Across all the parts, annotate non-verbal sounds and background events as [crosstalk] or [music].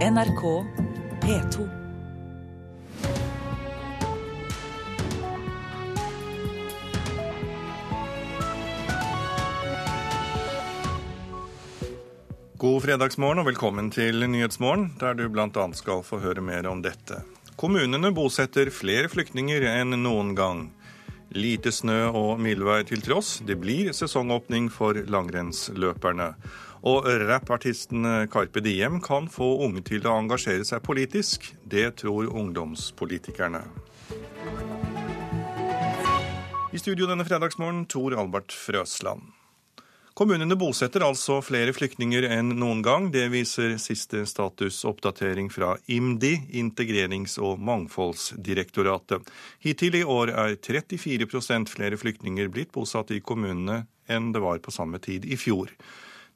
NRK P2. God fredagsmorgen og velkommen til Nyhetsmorgen, der du bl.a. skal få høre mer om dette. Kommunene bosetter flere flyktninger enn noen gang. Lite snø og mildvær til tross, det blir sesongåpning for langrennsløperne. Og rappartisten Carpe Diem kan få unge til å engasjere seg politisk. Det tror ungdomspolitikerne. I studio denne fredagsmorgen, Tor Albert Frøsland. Kommunene bosetter altså flere flyktninger enn noen gang. Det viser siste statusoppdatering fra IMDi, Integrerings- og mangfoldsdirektoratet. Hittil i år er 34% flere flyktninger blitt bosatt i kommunene enn det var på samme tid i fjor.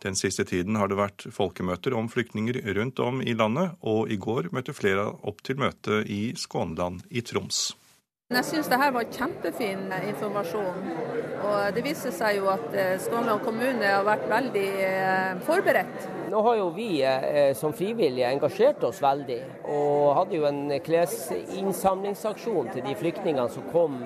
Den siste tiden har det vært folkemøter om flyktninger rundt om i landet, og i går møtte flere opp til møte i Skånland i Troms. Jeg syns det her var kjempefin informasjon. Og det viser seg jo at eh, Skånland kommune har vært veldig eh, forberedt. Nå har jo vi eh, som frivillige engasjert oss veldig, og hadde jo en klesinnsamlingsaksjon til de flyktningene som kom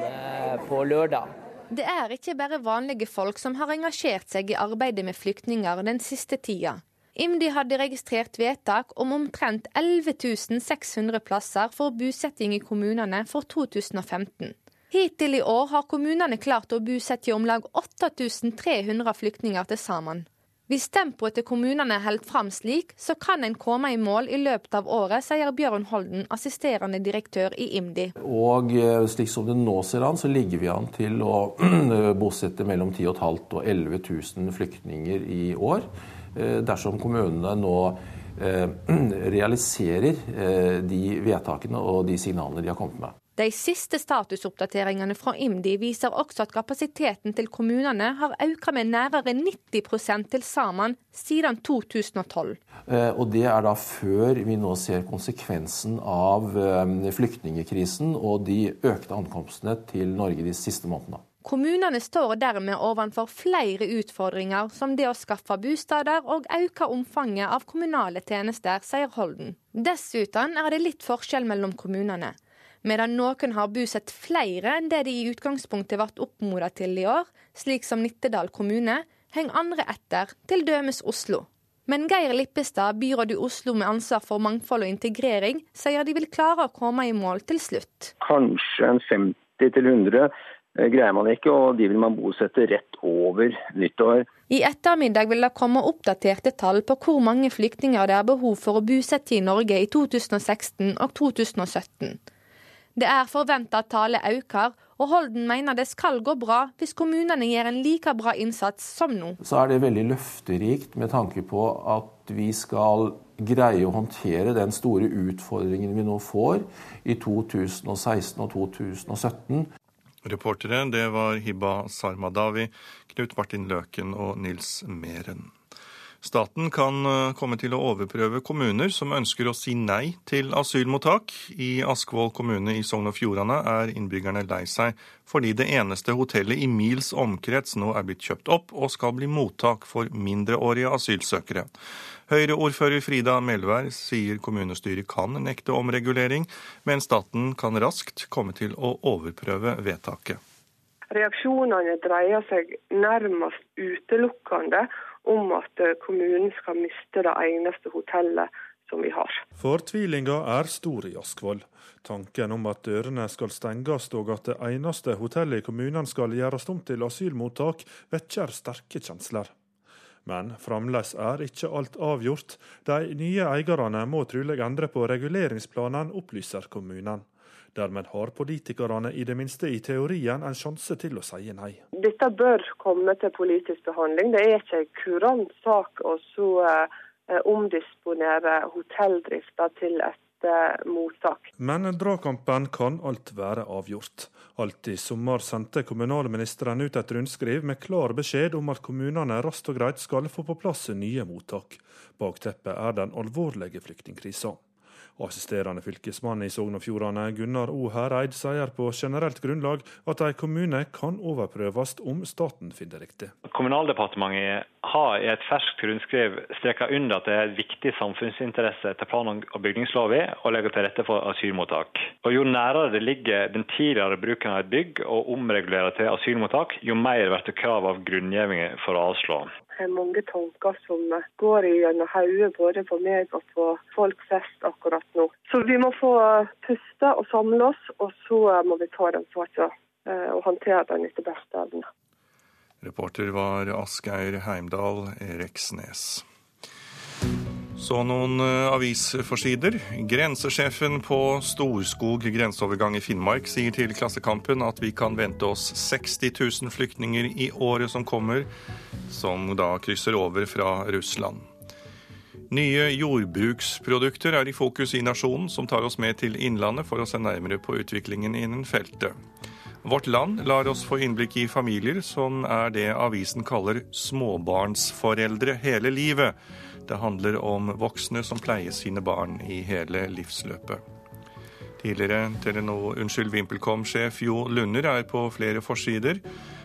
på lørdag. Det er ikke bare vanlige folk som har engasjert seg i arbeidet med flyktninger den siste tida. IMDi hadde registrert vedtak om omtrent 11 600 plasser for bosetting i kommunene for 2015. Hittil i år har kommunene klart å bosette om lag 8300 flyktninger til sammen. Hvis tempoet til kommunene holder fram slik, så kan en komme i mål i løpet av året, sier Bjørn Holden, assisterende direktør i IMDi. Og eh, slik som det nå ser an, så ligger vi an til å [clears throat] bosette mellom 10 500 og 11 000 flyktninger i år. Eh, dersom kommunene nå eh, [clears throat] realiserer de vedtakene og de signalene de har kommet med. De siste statusoppdateringene fra IMDi viser også at kapasiteten til kommunene har økt med nærmere 90 til sammen siden 2012. Og Det er da før vi nå ser konsekvensen av flyktningekrisen og de økte ankomstene til Norge de siste månedene. Kommunene står dermed overfor flere utfordringer, som det å skaffe bosteder og øke omfanget av kommunale tjenester, sier Holden. Dessuten er det litt forskjell mellom kommunene. Medan noen har bosatt flere enn det de i utgangspunktet ble oppmoda til i år, slik som Nittedal kommune, henger andre etter, til dømes Oslo. Men Geir Lippestad, byråd i Oslo med ansvar for mangfold og integrering, sier de vil klare å komme i mål til slutt. Kanskje en 50 til 100 Eh, greier man ikke, og de vil man bosette rett over nyttår. I ettermiddag vil det komme oppdaterte tall på hvor mange flyktninger det er behov for å bosette i Norge i 2016 og 2017. Det er forventa at tallet øker, og Holden mener det skal gå bra hvis kommunene gjør en like bra innsats som nå. Så er det veldig løfterikt med tanke på at vi skal greie å håndtere den store utfordringen vi nå får i 2016 og 2017. Reportere det var Hibba Sarmadawi, Knut Martin Løken og Nils Meren. Staten kan eh, komme til å overprøve kommuner som ønsker å si nei til asylmottak. I Askvoll kommune i Sogn og Fjordane er innbyggerne lei seg fordi det eneste hotellet i mils omkrets nå er blitt kjøpt opp og skal bli mottak for mindreårige asylsøkere. Høyre-ordfører Frida Melvær sier kommunestyret kan nekte omregulering, men staten kan raskt komme til å overprøve vedtaket. Reaksjonene dreier seg nærmest utelukkende om at kommunen skal miste det eneste hotellet som vi har. Fortvilinga er stor i Askvoll. Tanken om at dørene skal stenges og at det eneste hotellet i kommunen skal gjøres om til asylmottak, vekker sterke kjensler. Men fremdeles er ikke alt avgjort. De nye eierne må trolig endre på reguleringsplanen, opplyser kommunen. Dermed har politikerne i det minste i teorien en sjanse til å si nei. Dette bør komme til politisk behandling. Det er ikke en kurant sak å så eh, omdisponere hotelldrifta til et mottak. Men dragkampen kan alt være avgjort. Alt i sommer sendte kommunalministeren ut et rundskriv med klar beskjed om at kommunene raskt og greit skal få på plass nye mottak. Bakteppet er den alvorlige flyktningkrisa. Assisterende fylkesmann i Sogn og Fjordane, Gunnar O. Hereid, sier på generelt grunnlag at en kommune kan overprøves om staten finner det riktig. Kommunaldepartementet har i et ferskt rundskriv streket under at det er viktig samfunnsinteresse etter plan- og bygningsloven å legge til rette for asylmottak. Og Jo nærere det ligger den tidligere bruken av et bygg og omregulere til asylmottak, jo mer blir det krav av grunngjevinger for å avslå mange tanker som går gjennom hodet både på meg og på folk flest akkurat nå. Så vi må få puste og samle oss, og så må vi ta den saken eh, og håndtere den etter beste evne. Reporter var Asgeir Heimdal Reksnes. Så noen uh, avisforsider. Grensesjefen på Storskog grenseovergang i Finnmark sier til Klassekampen at vi kan vente oss 60 000 flyktninger i året som kommer, som da krysser over fra Russland. Nye jordbruksprodukter er i fokus i Nasjonen, som tar oss med til Innlandet for å se nærmere på utviklingen innen feltet. Vårt Land lar oss få innblikk i familier som er det avisen kaller småbarnsforeldre hele livet det handler om voksne som pleier sine barn i hele livsløpet. Tidligere Telenor, unnskyld, VimpelCom-sjef Jo Lunder er på flere forsider.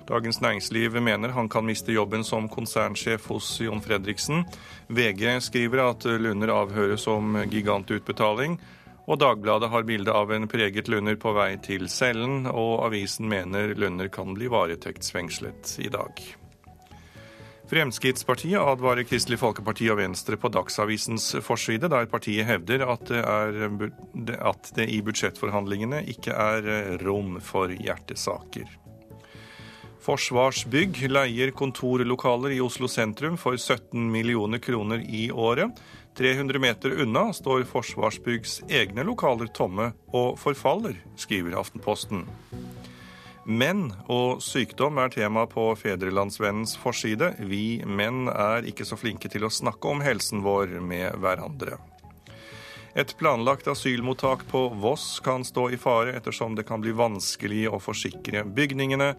Dagens Næringsliv mener han kan miste jobben som konsernsjef hos Jon Fredriksen. VG skriver at Lunder avhøres om gigantutbetaling. Og Dagbladet har bilde av en preget Lunder på vei til cellen, og avisen mener Lunder kan bli varetektsfengslet i dag. Fremskrittspartiet advarer Kristelig Folkeparti og Venstre på Dagsavisens forside, der partiet hevder at det, er, at det i budsjettforhandlingene ikke er rom for hjertesaker. Forsvarsbygg leier kontorlokaler i Oslo sentrum for 17 millioner kroner i året. 300 meter unna står Forsvarsbyggs egne lokaler tomme og forfaller, skriver Aftenposten. Menn og sykdom er tema på Fedrelandsvennens forside. Vi menn er ikke så flinke til å snakke om helsen vår med hverandre. Et planlagt asylmottak på Voss kan stå i fare ettersom det kan bli vanskelig å forsikre bygningene.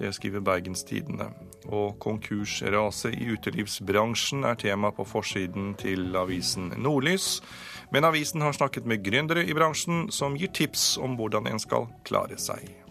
Det skriver Bergenstidene. Og konkursraset i utelivsbransjen er tema på forsiden til avisen Nordlys. Men avisen har snakket med gründere i bransjen som gir tips om hvordan en skal klare seg.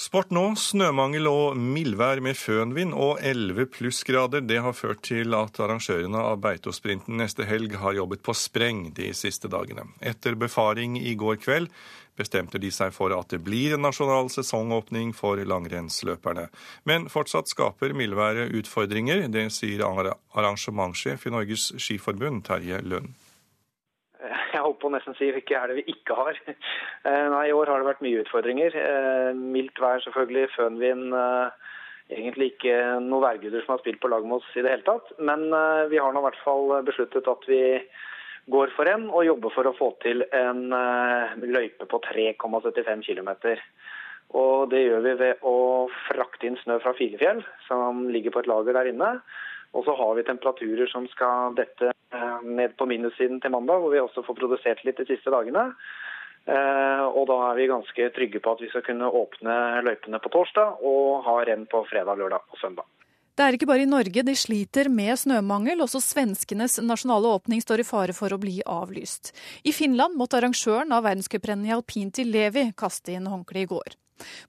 Sport nå. Snømangel og mildvær med fønvind og 11 plussgrader. Det har ført til at arrangørene av Beitosprinten neste helg har jobbet på spreng de siste dagene. Etter befaring i går kveld bestemte de seg for at det blir en nasjonal sesongåpning for langrennsløperne. Men fortsatt skaper mildværet utfordringer. Det sier arrangementssjef i Norges Skiforbund, Terje Lund holdt på å nesten si hvilke er det vi ikke har. Eh, nei, I år har det vært mye utfordringer. Eh, mildt vær selvfølgelig, fønvind. Eh, egentlig ikke noen værguder som har spilt på lag med oss i det hele tatt. Men vi har nå i hvert fall besluttet at vi går for en og jobber for å få til en løype på 3,75 km. Og det gjør vi ved å frakte inn snø fra Filefjell, som ligger på et lager der inne. Og så har vi temperaturer som skal dette Eh, ned på minussiden til mandag, hvor vi også får produsert litt de siste dagene. Eh, og da er vi ganske trygge på at vi skal kunne åpne løypene på torsdag og ha renn på fredag, lørdag og søndag. Det er ikke bare i Norge de sliter med snømangel, også svenskenes nasjonale åpning står i fare for å bli avlyst. I Finland måtte arrangøren av verdenscuprennet i alpint i Levi kaste inn håndkleet i går.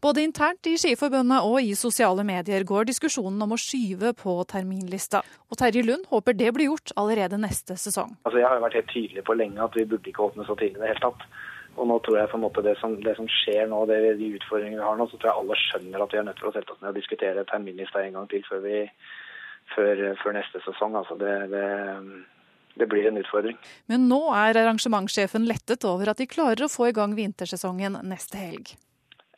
Både internt i Skiforbundet og i sosiale medier går diskusjonen om å skyve på terminlista. Og Terje Lund håper det blir gjort allerede neste sesong. Altså, jeg har jo vært helt tydelig på lenge at vi burde ikke åpne så tidlig i det hele tatt. Og nå tror jeg på en måte det som, det som skjer nå, det, de utfordringene vi har nå, så tror jeg alle skjønner at vi er nødt til å sette oss ned og diskutere terminlista en gang til før, vi, før, før neste sesong. Altså det, det, det blir en utfordring. Men nå er arrangementssjefen lettet over at de klarer å få i gang vintersesongen neste helg.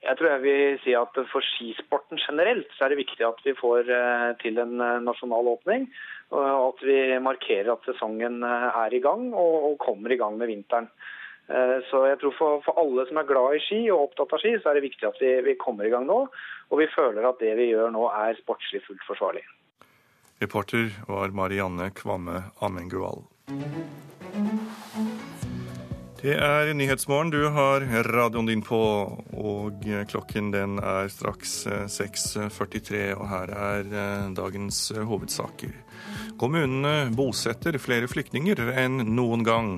Jeg tror jeg vil si at For skisporten generelt så er det viktig at vi får eh, til en eh, nasjonal åpning. Og at vi markerer at sesongen eh, er i gang og kommer i gang med vinteren. Så jeg tror for, for, alle som er glad i ski og opptatt av ski, så er det viktig at vi, vi kommer i gang nå. Og vi føler at det vi gjør nå er sportslig fullt forsvarlig. Reporter var Marianne Kvamme Ammengual. Det er Nyhetsmorgen. Du har radioen din på, og klokken den er straks 6.43, og her er eh, dagens hovedsaker. Kommunene bosetter flere flyktninger enn noen gang.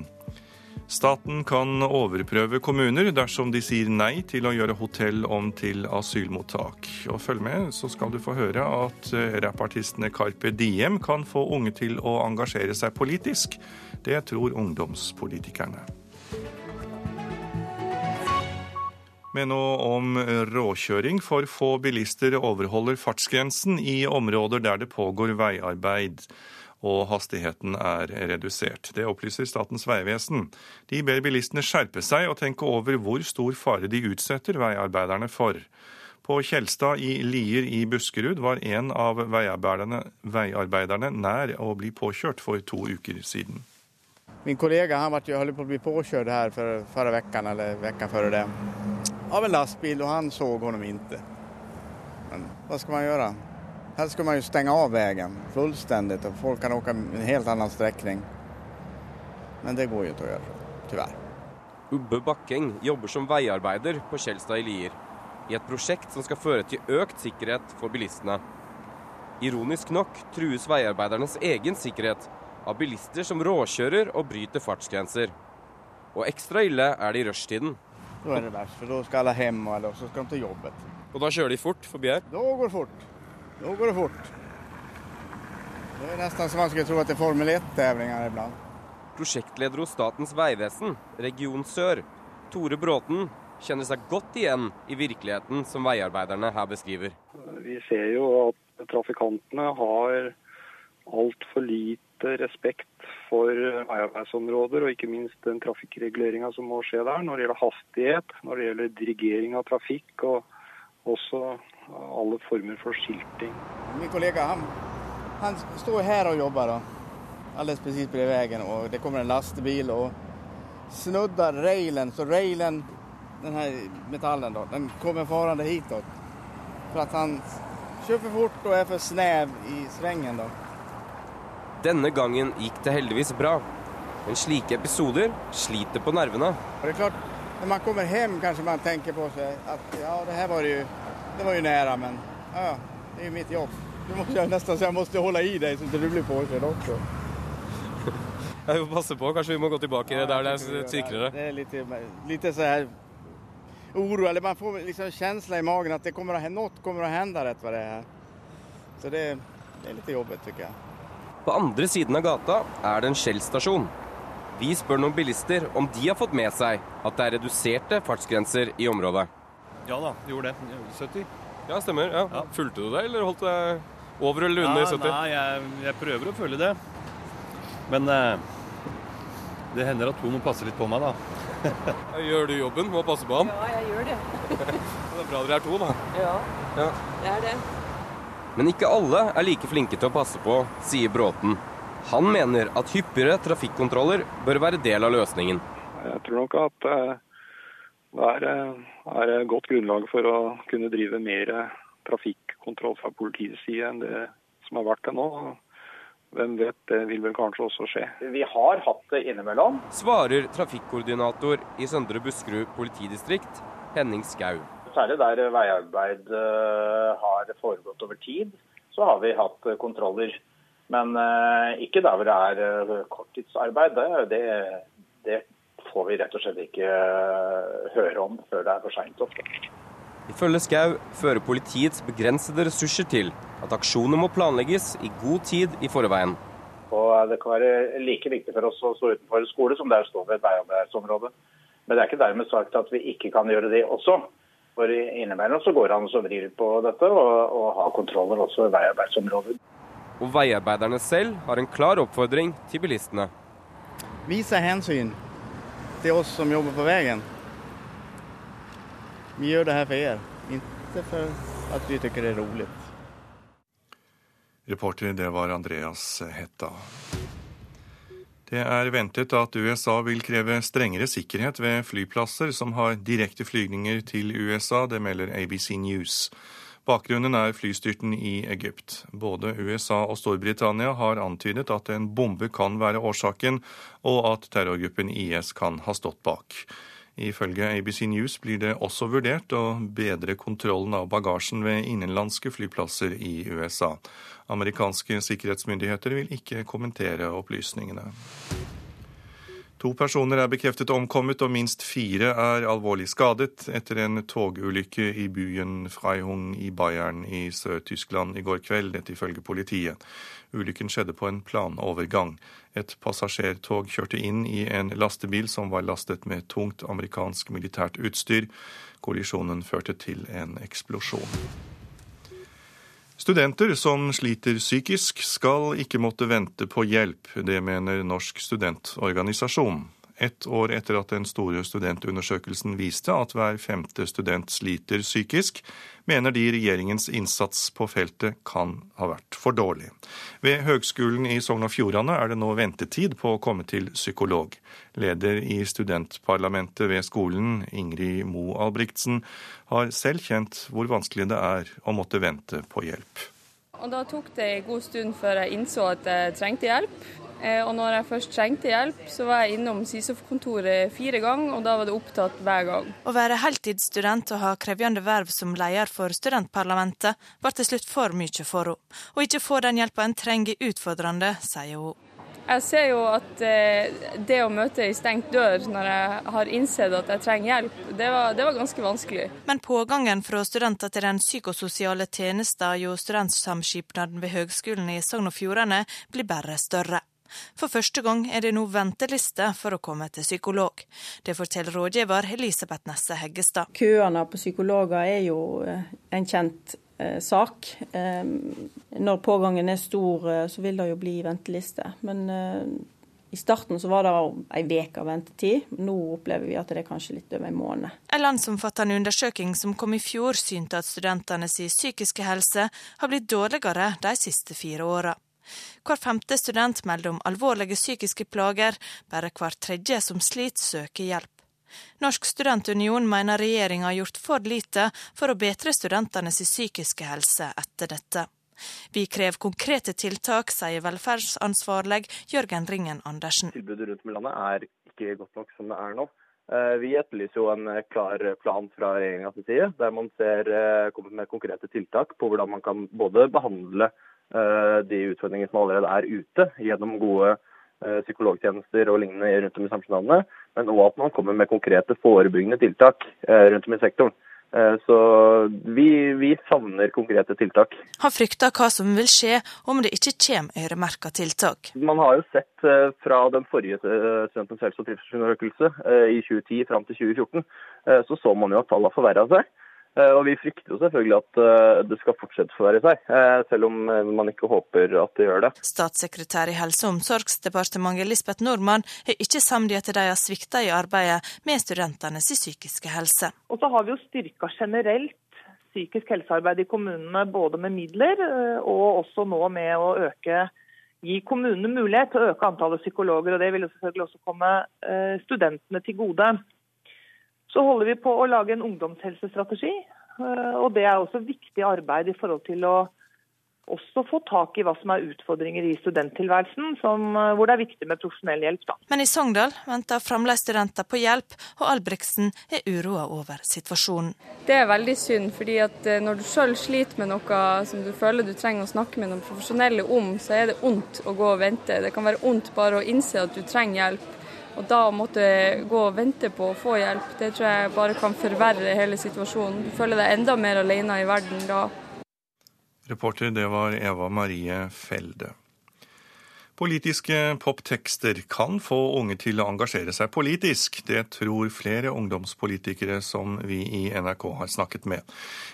Staten kan overprøve kommuner dersom de sier nei til å gjøre hotell om til asylmottak. Og følg med, så skal du få høre at rappartistene Carpe Diem kan få unge til å engasjere seg politisk. Det tror ungdomspolitikerne. Men noe om råkjøring, for få bilister overholder fartsgrensen i områder der det pågår veiarbeid og hastigheten er redusert. Det opplyser Statens vegvesen. De ber bilistene skjerpe seg og tenke over hvor stor fare de utsetter veiarbeiderne for. På Kjelstad i Lier i Buskerud var en av veiarbeiderne, veiarbeiderne nær å bli påkjørt for to uker siden. Min kollega han ble, holdt på å bli påkjørt her for, forrige uke eller uka før det av en lastbil och han såg honom inte. Men vad ska man göra? Här ska man ju stänga av vägen fullständigt och folk kan åka en helt annan sträckning. Men det går ju inte att göra, tyvärr. Ubbe Bakkeng jobber som veiarbeider på Kjelstad i Lier, i et prosjekt som skal føre til økt sikkerhet for bilistene. Ironisk nok trues veiarbeidernes egen sikkerhet av bilister som råkjører og bryter fartsgrenser. Og ekstra ille er det i rushtiden. Da er det verst, for da skal alle hjem, eller så skal de til jobbet. Og da kjører de fort förbi her? Da går det fort. Da går det fort. Det er nesten så man skulle tro at det er Formel 1-tävlinger iblant. Prosjektleder hos Statens vegvesen, Region Sør, Tore Bråten, kjenner seg godt igjen i virkeligheten som veiarbeiderne her beskriver. Vi ser jo at trafikantene har altfor lite respekt for veiarbeidsområder, og ikke minst den trafikkreguleringa som må skje der når det gjelder hastighet, når det gjelder dirigering av trafikk og også alle former for skilting. Min kollega han, han står her og jobber, da. Alldeles precis på veien, og det kommer en lastebil og snudder railen, så railen, den her metallen, da, den kommer farende hitåt. For at han kjører for fort og er for snev i svengen. da. Denne gangen gikk det heldigvis bra. Men slike episoder sliter på nervene. Det er klart, Når man kommer hjem, kanskje man tenker på seg at ja, det her var jo, det var jo nære, men ja, det er jo mitt jobb. Du må nesten si jeg må holde i deg så du blir påkjørt også. [laughs] Jeg får passe på, kanskje vi må gå tilbake ja, der det er sikrere. Det er litt, litt så her oro, eller man får liksom kjensla i magen at det kommer å, något kommer å hende rett ved det her. Så det, det er litt jobbet, syns jeg. På andre siden av gata er det en Shell-stasjon. Vi spør noen bilister om de har fått med seg at det er reduserte fartsgrenser i området. Ja da, gjorde det. 70. Ja, stemmer. Ja. Ja. Fulgte du det, eller holdt deg over eller under ja, 70? Nei, jeg, jeg, prøver å følge det. Men eh, det hender at to må passe litt på meg, da. gjør du jobben med å passe på ham? Ja, jeg gjør det. [laughs] det er bra dere er to, da. Ja, ja. det er det. Men ikke alle er like flinke til å passe på, sier Bråten. Han mener at hyppigere trafikkontroller bør være del av løsningen. Jeg tror nok at eh, det er, eh, er godt grunnlag for å kunne drive mer trafikkontroll fra politiets side enn det som har vært det nå. Hvem vet, det vil vel kanskje også skje. Vi har hatt det innimellom. Svarer trafikkoordinator i Søndre Buskerud politidistrikt, Henning Skau. Særlig der veiarbeid eh, har foregått over tid, så har vi hatt eh, kontroller. Men eh, ikke der hvor det er korttidsarbeid. Det, det får vi rett og slett ikke høre om før det er for seint ofte. Ifølge Skau fører politiets begrensede ressurser til at aksjoner må planlegges i god tid i forveien. Og Det kan være like viktig for oss å stå utenfor skole som det er å stå ved et veiarbeidsområde. Men det er ikke dermed sagt at vi ikke kan gjøre det også. For innimellom så går han og vrir på dette og, og har kontroller også i veiarbeidsområder. Og veiarbeiderne selv har en klar oppfordring til bilistene. Vise hensyn til oss som jobber på veien. Vi gjør det her for dere, ikke for at vi syns det er rolig. Reporter, det var Andreas Hetta. Det er ventet at USA vil kreve strengere sikkerhet ved flyplasser som har direkte flygninger til USA, det melder ABC News. Bakgrunnen er flystyrten i Egypt. Både USA og Storbritannia har antydet at en bombe kan være årsaken, og at terrorgruppen IS kan ha stått bak. Ifølge ABC News blir det også vurdert å bedre kontrollen av bagasjen ved innenlandske flyplasser i USA. Amerikanske sikkerhetsmyndigheter vil ikke kommentere opplysningene. To personer er bekreftet omkommet, og minst fire er alvorlig skadet etter en togulykke i byen Freihung i Bayern i Sør-Tyskland i går kveld, dette ifølge politiet. Ulykken skjedde på en planovergang. Et passasjertog kjørte inn i en lastebil som var lastet med tungt amerikansk militært utstyr. Kollisjonen førte til en eksplosjon. Studenter som sliter psykisk, skal ikke måtte vente på hjelp. Det mener Norsk studentorganisasjon. Ett år etter at den store studentundersøkelsen viste at hver femte student sliter psykisk, mener de regjeringens innsats på feltet kan ha vært for dårlig. Ved Høgskolen i Sogn og Fjordane er det nå ventetid på å komme til psykolog. Leder i studentparlamentet ved skolen, Ingrid Mo Albrigtsen, har selv kjent hvor vanskelig det er å måtte vente på hjelp. Og Da tok det en god stund før jeg innså at jeg trengte hjelp. Eh, og når jeg først trengte hjelp, så var jeg innom SISOF-kontoret fire ganger, og da var det opptatt hver gang. Å være heltidsstudent og ha krevende verv som leder for studentparlamentet ble til slutt for mye for henne. Å ikke få den hjelpa en trenger, utfordrende, sier hun. Jeg ser jo at eh, det å møte ei stengt dør når jeg har innsett at jeg trenger hjelp, det var, det var ganske vanskelig. Men pågangen fra studenter til den psykososiale tjenesten jo Studentsamskipnaden ved Høgskolen i Sogn og Fjordane blir bare større. For første gang er det nå venteliste for å komme til psykolog. Det forteller rådgiver Elisabeth Nesse Heggestad. Køene på psykologer er jo eh, en kjent eh, sak. Eh, når pågangen er stor, så vil det jo bli venteliste. Men i starten så var det ei uke ventetid. Nå opplever vi at det er kanskje litt over en måned. En landsomfattende undersøking som kom i fjor, synte at studentenes psykiske helse har blitt dårligere de siste fire åra. Hver femte student melder om alvorlige psykiske plager, bare hver tredje som sliter, søker hjelp. Norsk studentunion mener regjeringa har gjort for lite for å bedre studentenes psykiske helse etter dette. Vi krever konkrete tiltak, sier velferdsansvarlig Jørgen Ringen Andersen. Tilbudet rundt om i landet er ikke godt nok som det er nå. Eh, vi etterlyser jo en klar plan fra regjeringas side, der man ser, eh, kommer med konkrete tiltak på hvordan man kan både behandle Eh, de utfordringene som allerede er ute, gjennom gode eh, psykologtjenester og lignende rundt om i samfunnslandene, men òg at man kommer med konkrete forebyggende tiltak eh, rundt om i sektoren. Så vi, vi, savner konkrete tiltak. Han frykter hva som vil skje om det ikke kommer øremerka tiltak. Man har jo sett fra den forrige Studentens helse- og trivselsundersøkelse i 2010 fram til 2014, så så man jo at tallene forverra seg. Eh, og Vi frykter jo selvfølgelig at eh, det skal fortsette å forverre seg, eh, selv om man ikke håper at det gjør det. Statssekretær i Helse- og omsorgsdepartementet Lisbeth Nordmann er ikke samd i at de har svikta i arbeidet med studentenes psykiske helse. Og så har vi jo styrka generelt psykisk helsearbeid i kommunene, både med midler og også nå med å øke gi kommunene mulighet til å øke antallet psykologer. og Det vil jo selvfølgelig også komme studentene til gode. Så holder vi på å lage en ungdomshelsestrategi. Eh, og Det er også viktig arbeid i forhold til å også få tak i hva som er utfordringer i studenttilværelsen, som, eh, hvor det er viktig med profesjonell hjelp. Da. Men i Sogndal venter fremdeles studenter på hjelp, og Albrigtsen er uroa over situasjonen. Det er veldig synd, fordi at eh, når du sjøl sliter med noe som du føler du trenger å snakke med noen profesjonelle om, så er det vondt å gå og vente. Det kan være vondt bare å innse at du trenger hjelp. Og da å måtte gå og vente på å få hjelp, det tror jeg bare kan forverre hele situasjonen. Du føler deg enda mer alene i verden da. Reporter, det var Eva Marie Felde. Politiske poptekster kan få unge til å engasjere seg politisk. Det tror flere ungdomspolitikere som vi i NRK har snakket med.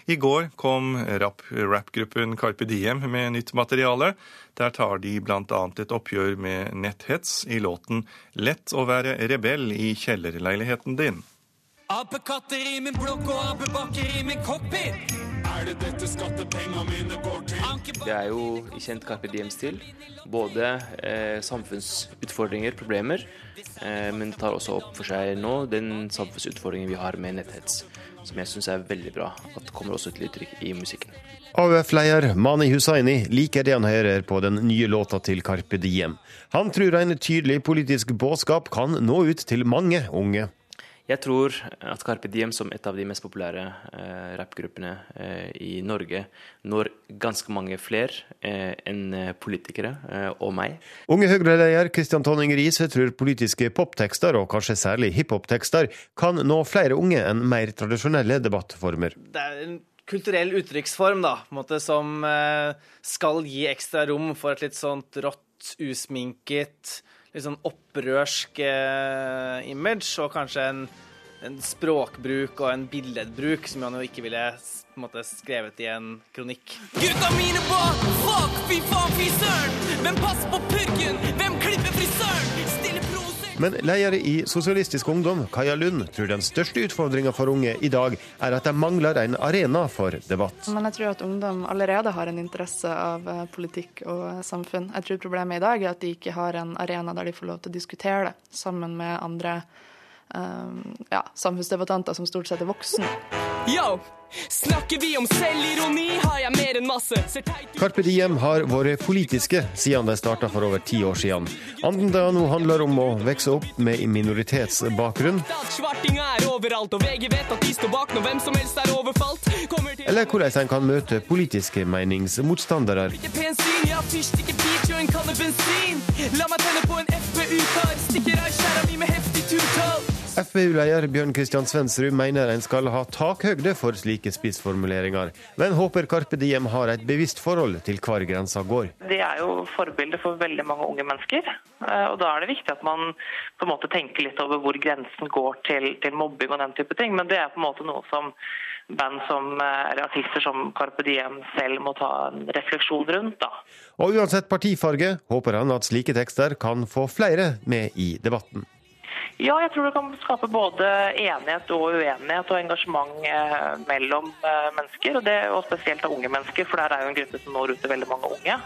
I går kom rappgruppen Carpe Diem med nytt materiale. Der tar de bl.a. et oppgjør med netthets i låten 'Lett å være rebell i kjellerleiligheten din'. Apekatter i min blokk og apebakker i min cockpit. Er det dette skattepengene mine går til? Det er jo i kjent Carpe Diem-stil. Både eh, samfunnsutfordringer, problemer, eh, men tar også opp for seg nå den samfunnsutfordringen vi har med netthets. Som jeg syns er veldig bra. At det kommer også til uttrykk i musikken. AUF-leder Mani Hussaini liker det han hører på den nye låta til Carpe Diem. Han tror en tydelig politisk budskap kan nå ut til mange unge. Jeg tror at Carpe Diem, som et av de mest populære eh, rappgruppene eh, i Norge, når ganske mange flere eh, enn politikere eh, og meg. Unge Høyre-leder Kristian Tonning Riise tror politiske poptekster, og kanskje særlig hiphop-tekster, kan nå flere unge enn mer tradisjonelle debattformer. Det er en kulturell uttrykksform da, måte, som eh, skal gi ekstra rom for et litt sånt rått, usminket litt sånn opprørsk eh, image, og kanskje en, en, språkbruk og en billedbruk som han jo ikke ville på en måte, skrevet i en kronikk. Gutta mine på fuck, fy faen, fy søren! Hvem passer på purken? Hvem klipper frisøren? Men leder i Sosialistisk Ungdom, Kaja Lund, tror den største utfordringa for unge i dag er at de mangler en arena for debatt. Men jeg tror at ungdom allerede har en interesse av eh, politikk og samfunn. Jeg tror problemet i dag er at de ikke har en arena der de får lov til å diskutere det sammen med andre um, ja, samfunnsdebattanter som stort sett er voksne. Yo! Snakker vi om selvironi, har jeg mer enn masse. Carpe Diem har vært politiske siden de starta for over ti år siden. Nå handler om å vokse opp med minoritetsbakgrunn, eller hvordan en kan møte politiske meningsmotstandere. La meg tenne på en FPU-kar, stikker av skjæra mi med heftig turtall. FpU-leder Bjørn Kristian Svensrud mener en skal ha takhøgde for slike spissformuleringer, men håper Carpe Diem har et bevisst forhold til hvor grensa går. Det er jo forbilde for veldig mange unge mennesker. Eh, og Da er det viktig at man på en måte tenker litt over hvor grensen går til, til mobbing og den type ting. Men det er på en måte noe som band som, eh, eller artister som Carpe Diem selv må ta en refleksjon rundt. da. Og uansett partifarge håper han at slike tekster kan få flere med i debatten. Ja, jeg tror det kan skape både enighet og uenighet og engasjement eh, mellom eh, mennesker. Og, det, og spesielt av unge mennesker, for der er jo en gruppe som når ut til veldig mange unge.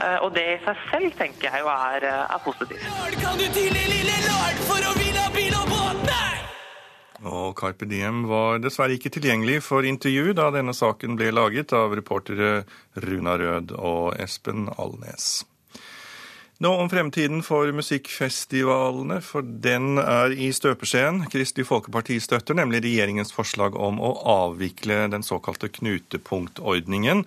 Eh, og det i seg selv tenker jeg jo er, er positivt. Kan du tidlig, lille lord, for å ville ha bil og båt? Og Carpe Diem var dessverre ikke tilgjengelig for intervju da denne saken ble laget av reportere Runa Rød og Espen Alnes. Nå om fremtiden for musikkfestivalene, for den er i støpeskjeen. Kristelig Folkeparti støtter nemlig regjeringens forslag om å avvikle den såkalte knutepunktordningen,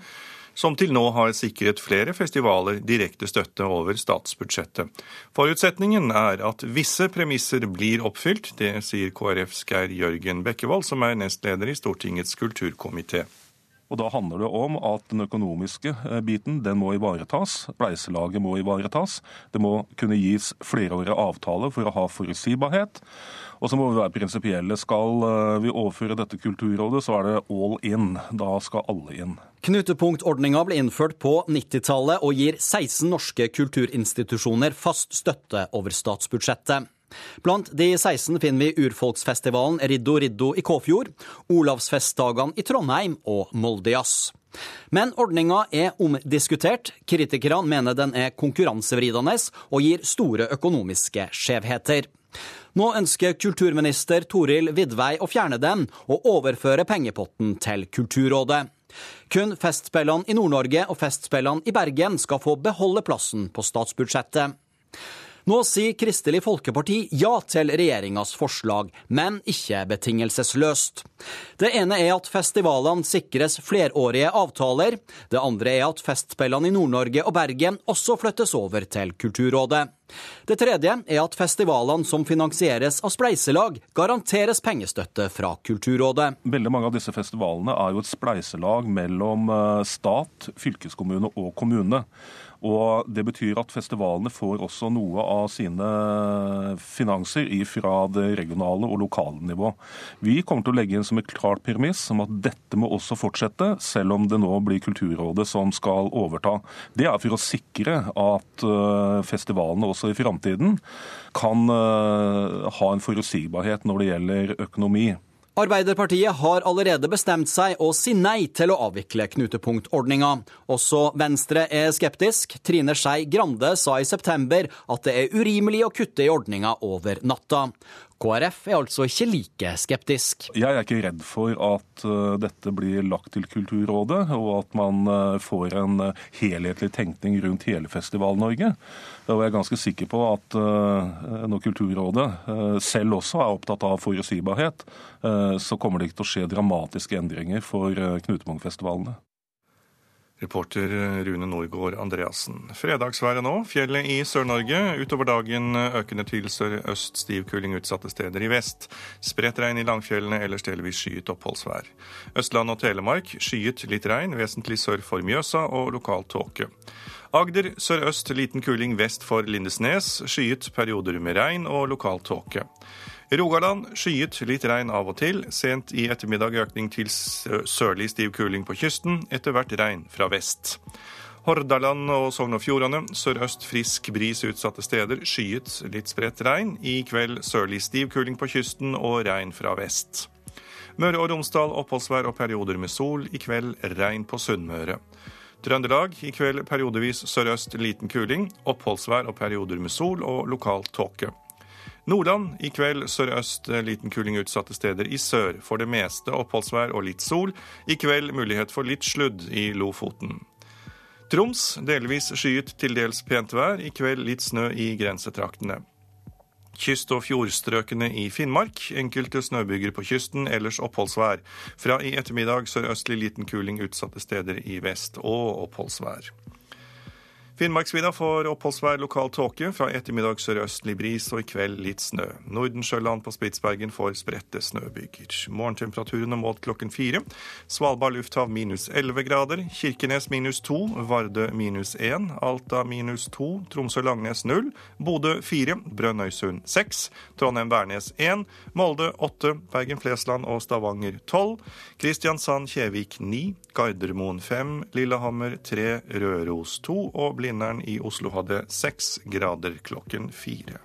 som til nå har sikret flere festivaler direkte støtte over statsbudsjettet. Forutsetningen er at visse premisser blir oppfylt. Det sier KrFs Geir Jørgen Bekkevold, som er nestleder i Stortingets kulturkomité. Og Da handler det om at den økonomiske eh, biten den må ivaretas. Spleiselaget må ivaretas. Det må kunne gis flerårige avtaler for å ha forutsigbarhet. Og så må vi være prinsipielle. Skal eh, vi overføre dette Kulturrådet, så er det all in. Da skal alle inn. Knutepunktordninga ble innført på 90-tallet og gir 16 norske kulturinstitusjoner fast støtte over statsbudsjettet. Blant de 16 finner vi urfolksfestivalen Riddo Riddo i Kåfjord, Olavsfestdagene i Trondheim og Moldejazz. Men ordninga er omdiskutert. Kritikerne mener den er konkurransevridende og gir store økonomiske skjevheter. Nå ønsker kulturminister Toril Vidvei å fjerne den og overføre pengepotten til Kulturrådet. Kun Festspillene i Nord-Norge og Festspillene i Bergen skal få beholde plassen på statsbudsjettet. Nå sier Kristelig Folkeparti ja til regjeringas forslag, men ikke betingelsesløst. Det ene er at festivalene sikres flerårige avtaler. Det andre er at Festspillene i Nord-Norge og Bergen også flyttes over til Kulturrådet. Det tredje er at festivalene som finansieres av spleiselag, garanteres pengestøtte fra Kulturrådet. Veldig mange av disse festivalene er jo et spleiselag mellom eh, stat, fylkeskommune og kommune. Og Det betyr at festivalene får også noe av sine finanser fra det regionale og lokale nivå. Vi kommer til å legge inn som et klart premiss om at dette må også fortsette, selv om det nå blir Kulturrådet som skal overta. Det er for å sikre at eh, festivalene også i framtiden kan eh, ha en forutsigbarhet når det gjelder økonomi. Arbeiderpartiet har allerede bestemt seg å si nei til å avvikle knutepunktordninga. Også Venstre er skeptisk. Trine Skei Grande sa i september at det er urimelig å kutte i ordninga over natta. KrF er altså ikke like skeptisk. Jeg er ikke redd for at uh, dette blir lagt til Kulturrådet, og at man uh, får en uh, helhetlig tenkning rundt hele Festival-Norge. Og jeg er ganske sikker på at når Kulturrådet selv også er opptatt av forutsigbarhet, så kommer det ikke til å skje dramatiske endringer for Knutepunktfestivalene. Reporter Rune Norgård Andreassen. Fredagsværet nå. Fjellet i Sør-Norge. Utover dagen økende til sørøst stiv kuling utsatte steder i vest. Spredt regn i langfjellene, ellers delvis skyet oppholdsvær. Østland og Telemark skyet litt regn, vesentlig sør for Mjøsa og lokal tåke. Agder sørøst liten kuling vest for Lindesnes. Skyet perioder med regn og lokal tåke. Rogaland skyet, litt regn av og til. Sent i ettermiddag økning til sørlig stiv kuling på kysten, etter hvert regn fra vest. Hordaland og Sogn og Fjordane sørøst frisk bris utsatte steder. Skyet, litt spredt regn. I kveld sørlig stiv kuling på kysten og regn fra vest. Møre og Romsdal oppholdsvær og perioder med sol. I kveld regn på Sunnmøre. Trøndelag i kveld periodevis sørøst liten kuling. Oppholdsvær og perioder med sol og lokal tåke. Nordland i kveld sørøst liten kuling utsatte steder. I sør for det meste oppholdsvær og litt sol. I kveld mulighet for litt sludd i Lofoten. Troms delvis skyet, til dels pent vær. I kveld litt snø i grensetraktene. Kyst- og fjordstrøkene i Finnmark. Enkelte snøbyger på kysten, ellers oppholdsvær. Fra i ettermiddag sørøstlig liten kuling utsatte steder i vest og oppholdsvær. Finnmarksvidda får oppholdsvær lokal tåke. Fra ettermiddag sørøstlig bris og i kveld litt snø. Nordensjøland på Spitsbergen får spredte snøbyger. Morgentemperaturene målt klokken fire. Svalbard lufthav minus 11 grader. Kirkenes minus 2. Vardø minus 1. Alta minus 2. Tromsø-Langnes 0. Bodø 4. Brønnøysund 6. Trondheim-Værnes 1. Molde 8. Bergen-Flesland og Stavanger 12. Kristiansand-Kjevik 9. Gardermoen 5. Lillehammer 3. Røros 2. og Blindern i Oslo hadde seks grader klokken fire.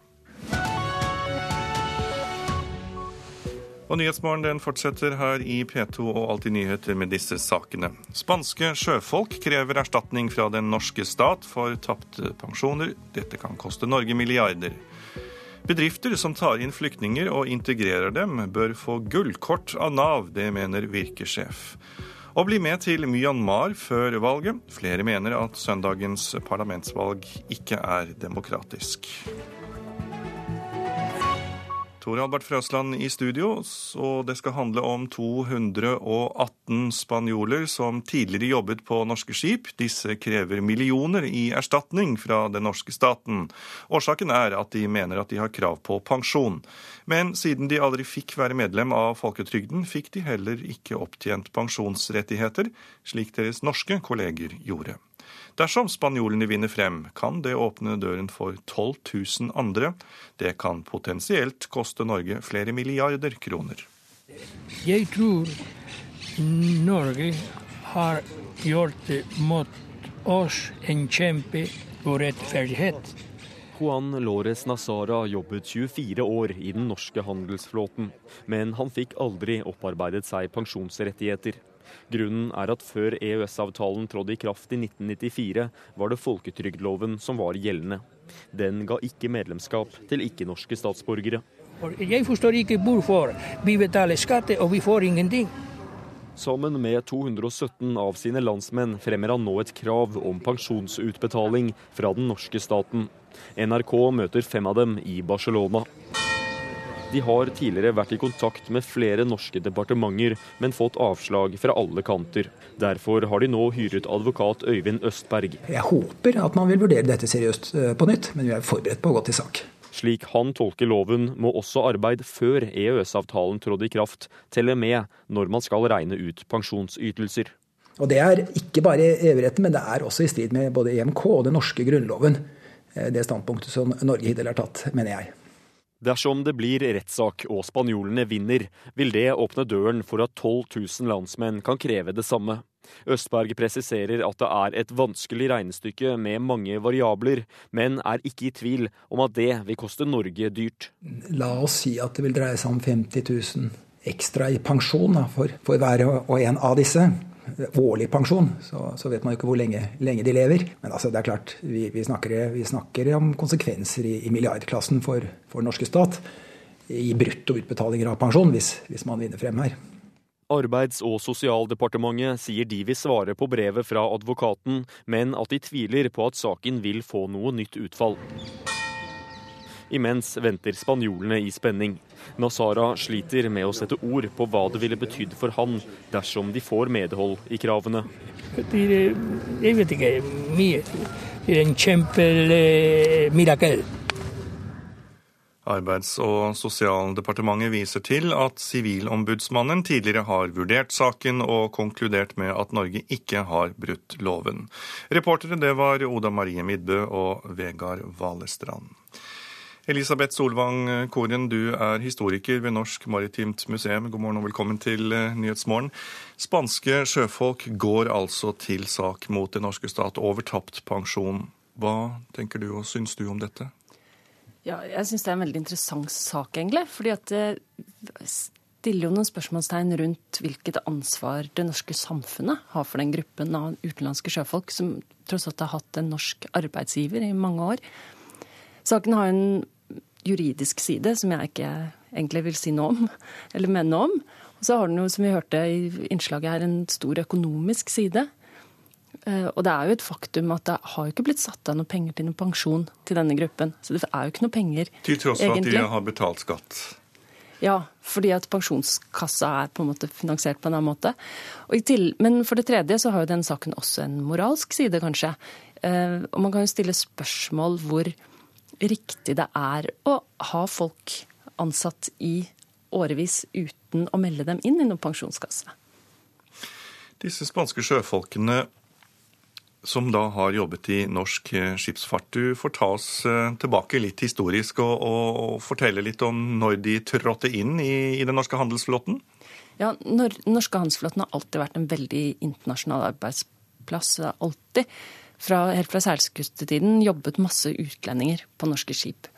Og Nyhetsmorgen fortsetter her i P2 og Alltid nyheter med disse sakene. Spanske sjøfolk krever erstatning fra den norske stat for tapte pensjoner. Dette kan koste Norge milliarder. Bedrifter som tar inn flyktninger og integrerer dem, bør få gullkort av Nav. Det mener virkesjef og bli med til Myanmar før valget. Flere mener at søndagens parlamentsvalg ikke er demokratisk. Tor Albert Frøsland i studio, og det skal handle om 218 spanjoler som tidligere jobbet på norske skip. Disse krever millioner i erstatning fra den norske staten. Årsaken er at de mener at de har krav på pensjon. Men siden de aldri fikk være medlem av folketrygden, fikk de heller ikke opptjent pensjonsrettigheter, slik deres norske kolleger gjorde. Dersom spanjolene vinner frem, kan det åpne døren for 12 000 andre. Det kan potensielt koste Norge flere milliarder kroner. Jeg tror Norge har gjort mot oss en kjempe urettferdighet. Juan Lores Nazara jobbet 24 år i den norske handelsflåten, men han fikk aldri opparbeidet seg pensjonsrettigheter. Grunnen er at før EØS-avtalen trådte i kraft i 1994, var det folketrygdloven som var gjeldende. Den ga ikke medlemskap til ikke-norske statsborgere. Jeg forstår ikke hvorfor vi betaler skatt og vi får ingenting. Sammen med 217 av sine landsmenn fremmer han nå et krav om pensjonsutbetaling fra den norske staten. NRK møter fem av dem i Barcelona. De har tidligere vært i kontakt med flere norske departementer, men fått avslag fra alle kanter. Derfor har de nå hyret advokat Øyvind Østberg. Jeg håper at man vil vurdere dette seriøst eh, på nytt, men vi er forberedt på å gå til sak. Slik han tolker loven, må også arbeid før EØS-avtalen trådte i kraft telle med når man skal regne ut pensjonsytelser. Og Det er ikke bare EU-retten, men det er også i strid med både EMK og den norske grunnloven. Eh, det standpunktet som Norge hittil har tatt, mener jeg. Dersom det blir rettssak og spanjolene vinner, vil det åpne døren for at 12 000 landsmenn kan kreve det samme. Østberg presiserer at det er et vanskelig regnestykke med mange variabler, men er ikke i tvil om at det vil koste Norge dyrt. La oss si at det vil dreie seg om 50 000 ekstra i pensjon for, for hver og en av disse årlig pensjon, så, så, vet man jo ikke hvor lenge, lenge de lever. Men altså, det er klart, vi, vi, snakker, vi snakker, om konsekvenser i, i milliardklassen for, for norske stat. i bruttoutbetalinger av pensjon hvis, hvis man vinner frem her. Arbeids- og sosialdepartementet sier de vil svare på brevet fra advokaten, men at de tviler på at saken vil få noe nytt utfall. Imens venter spanjolene i spenning. Nasara sliter med å sette ord på hva det ville betydd for han dersom de får medhold i kravene. Jeg vet ikke mye. Det er en kjempemirakel. Arbeids- og sosialdepartementet viser til at Sivilombudsmannen tidligere har vurdert saken og konkludert med at Norge ikke har brutt loven. Reportere det var Oda Marie Midbø og Vegard Valestrand. Elisabeth Solvang Koren, du er historiker ved Norsk Maritimt Museum. God morgen og velkommen til eh, Nyhetsmorgen. Spanske sjøfolk går altså til sak mot den norske stat over tapt pensjon. Hva tenker du og syns du om dette? Ja, jeg syns det er en veldig interessant sak, egentlig. fordi at det stiller jo noen spørsmålstegn rundt hvilket ansvar det norske samfunnet har for den gruppen av utenlandske sjøfolk som tross alt har hatt en norsk arbeidsgiver i mange år. Saken har en juridisk side som jeg ikke egentlig vil si noe om, [laughs] eller mene om. Og så har den jo, som vi hørte i innslaget her, en stor økonomisk side. Eh, og det er jo et faktum at det har jo ikke blitt satt av noe penger til noen pensjon til denne gruppen. Så det er jo ikke noe penger, Til tross for at de har betalt skatt? Ja, fordi at pensjonskassa er på en måte finansiert på en annen måte. Til, men for det tredje så har jo den saken også en moralsk side, kanskje. Eh, og man kan jo stille spørsmål hvor riktig det er å ha folk ansatt i årevis uten å melde dem inn i noen pensjonskasse. Disse spanske sjøfolkene som da har jobbet i norsk skipsfart. Du får ta oss eh, tilbake litt historisk og, og, og fortelle litt om når de trådte inn i, i den norske handelsflåten? Ja, Den norske handelsflåten har alltid vært en veldig internasjonal arbeidsplass. Alltid fra, helt fra seilskutetiden jobbet masse utlendinger på norske skip.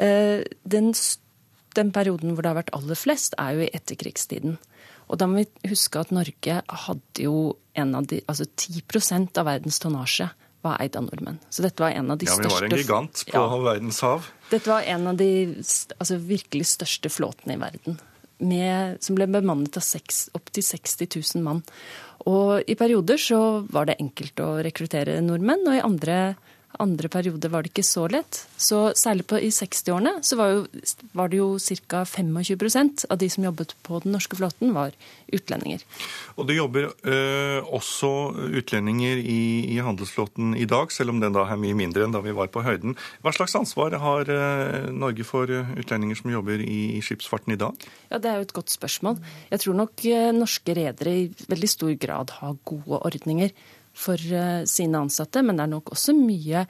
Eh, den, den, perioden hvor det har vært aller flest, er jo i etterkrigstiden. Og da må vi huske at Norge hadde jo en av de, altså 10% av verdens tonnasje var eid av nordmenn. Så dette var en av de største... Ja, vi var en gigant på ja, verdens hav. Dette var en av de altså, virkelig største flåtene i verden. Med, som ble bemannet av opptil 60 000 mann. Og i perioder så var det enkelt å rekruttere nordmenn, og i andre andre periode var det ikke så lett. Så særlig på, i 60-årene så var, jo, var, det jo ca. 25 av de som jobbet på den norske flåten, var utlendinger. Og det jobber øh, også utlendinger i, i, handelsflåten i dag, selv om den da er mye mindre enn da vi var på høyden. Hva slags ansvar har øh, Norge for utlendinger som jobber i, i, skipsfarten i dag? Ja, Det er jo et godt spørsmål. Jeg tror nok øh, norske redere i veldig stor grad har gode ordninger for eh, sine ansatte, men det er nok også mye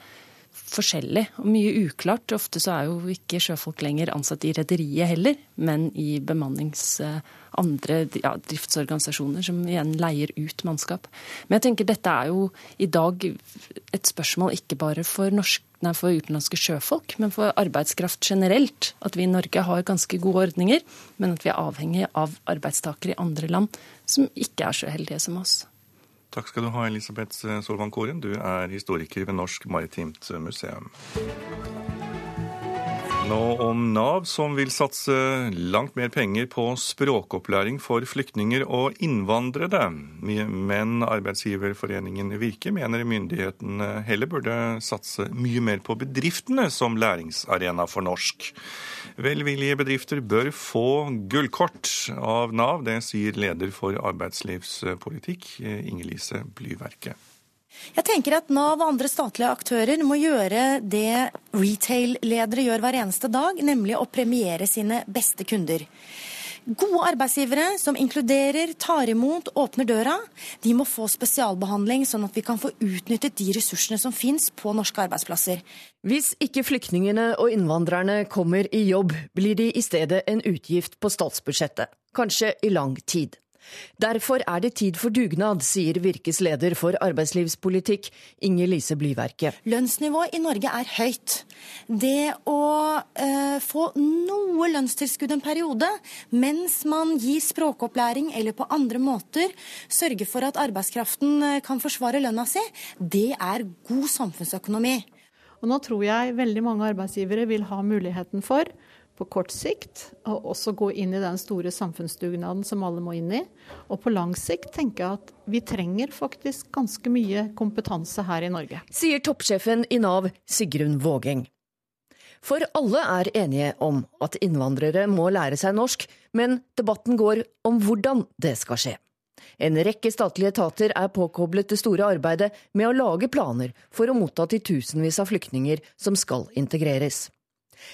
forskjellig og mye uklart. Ofte så er jo ikke sjøfolk lenger ansatt i rederiet heller, men i bemannings eh, andre ja, driftsorganisasjoner som igjen leier ut mannskap. Men jeg tenker dette er jo i dag et spørsmål ikke bare for, norsk, nei, for utenlandske sjøfolk, men for arbeidskraft generelt. At vi i Norge har ganske gode ordninger, men at vi er avhengig av arbeidstakere i andre land som ikke er så heldige som oss. Takk skal du ha, Elisabeth Solvang Koren. Du er historiker ved Norsk Maritimt Museum. Nå om Nav, som vil satse langt mer penger på språkopplæring for flyktninger og innvandrere. Men arbeidsgiverforeningen Virke mener myndighetene heller burde satse mye mer på bedriftene som læringsarena for norsk. Velvillige bedrifter bør få gullkort av Nav. Det sier leder for arbeidslivspolitikk, Inger-Lise Blyverket. Jeg tenker at Nav og andre statlige aktører må gjøre det retail-ledere gjør hver eneste dag, nemlig å premiere sine beste kunder. Gode arbeidsgivere som inkluderer, tar imot, åpner døra, de må få spesialbehandling, sånn at vi kan få utnyttet de ressursene som finnes på norske arbeidsplasser. Hvis ikke flyktningene og innvandrerne kommer i jobb, blir de i stedet en utgift på statsbudsjettet. Kanskje i lang tid. Derfor er det tid for dugnad, sier Virkes leder for arbeidslivspolitikk, Inger Lise Blyverket. Lønnsnivået i Norge er høyt. Det å eh, få noe lønnstilskudd en periode, mens man gir språkopplæring eller på andre måter sørger for at arbeidskraften eh, kan forsvare lønna si, det er god samfunnsøkonomi. Og nå tror jeg veldig mange arbeidsgivere vil ha muligheten for på kort sikt, og også gå inn i den store samfunnsdugnaden som alle må inn i. Og på lang sikt tenker jeg at vi trenger faktisk ganske mye kompetanse her i Norge. Sier toppsjefen i Nav, Sigrun Vågeng. For alle er enige om at innvandrere må lære seg norsk, men debatten går om hvordan det skal skje. En rekke statlige etater er påkoblet det store arbeidet med å lage planer for å motta titusenvis av flyktninger som skal integreres.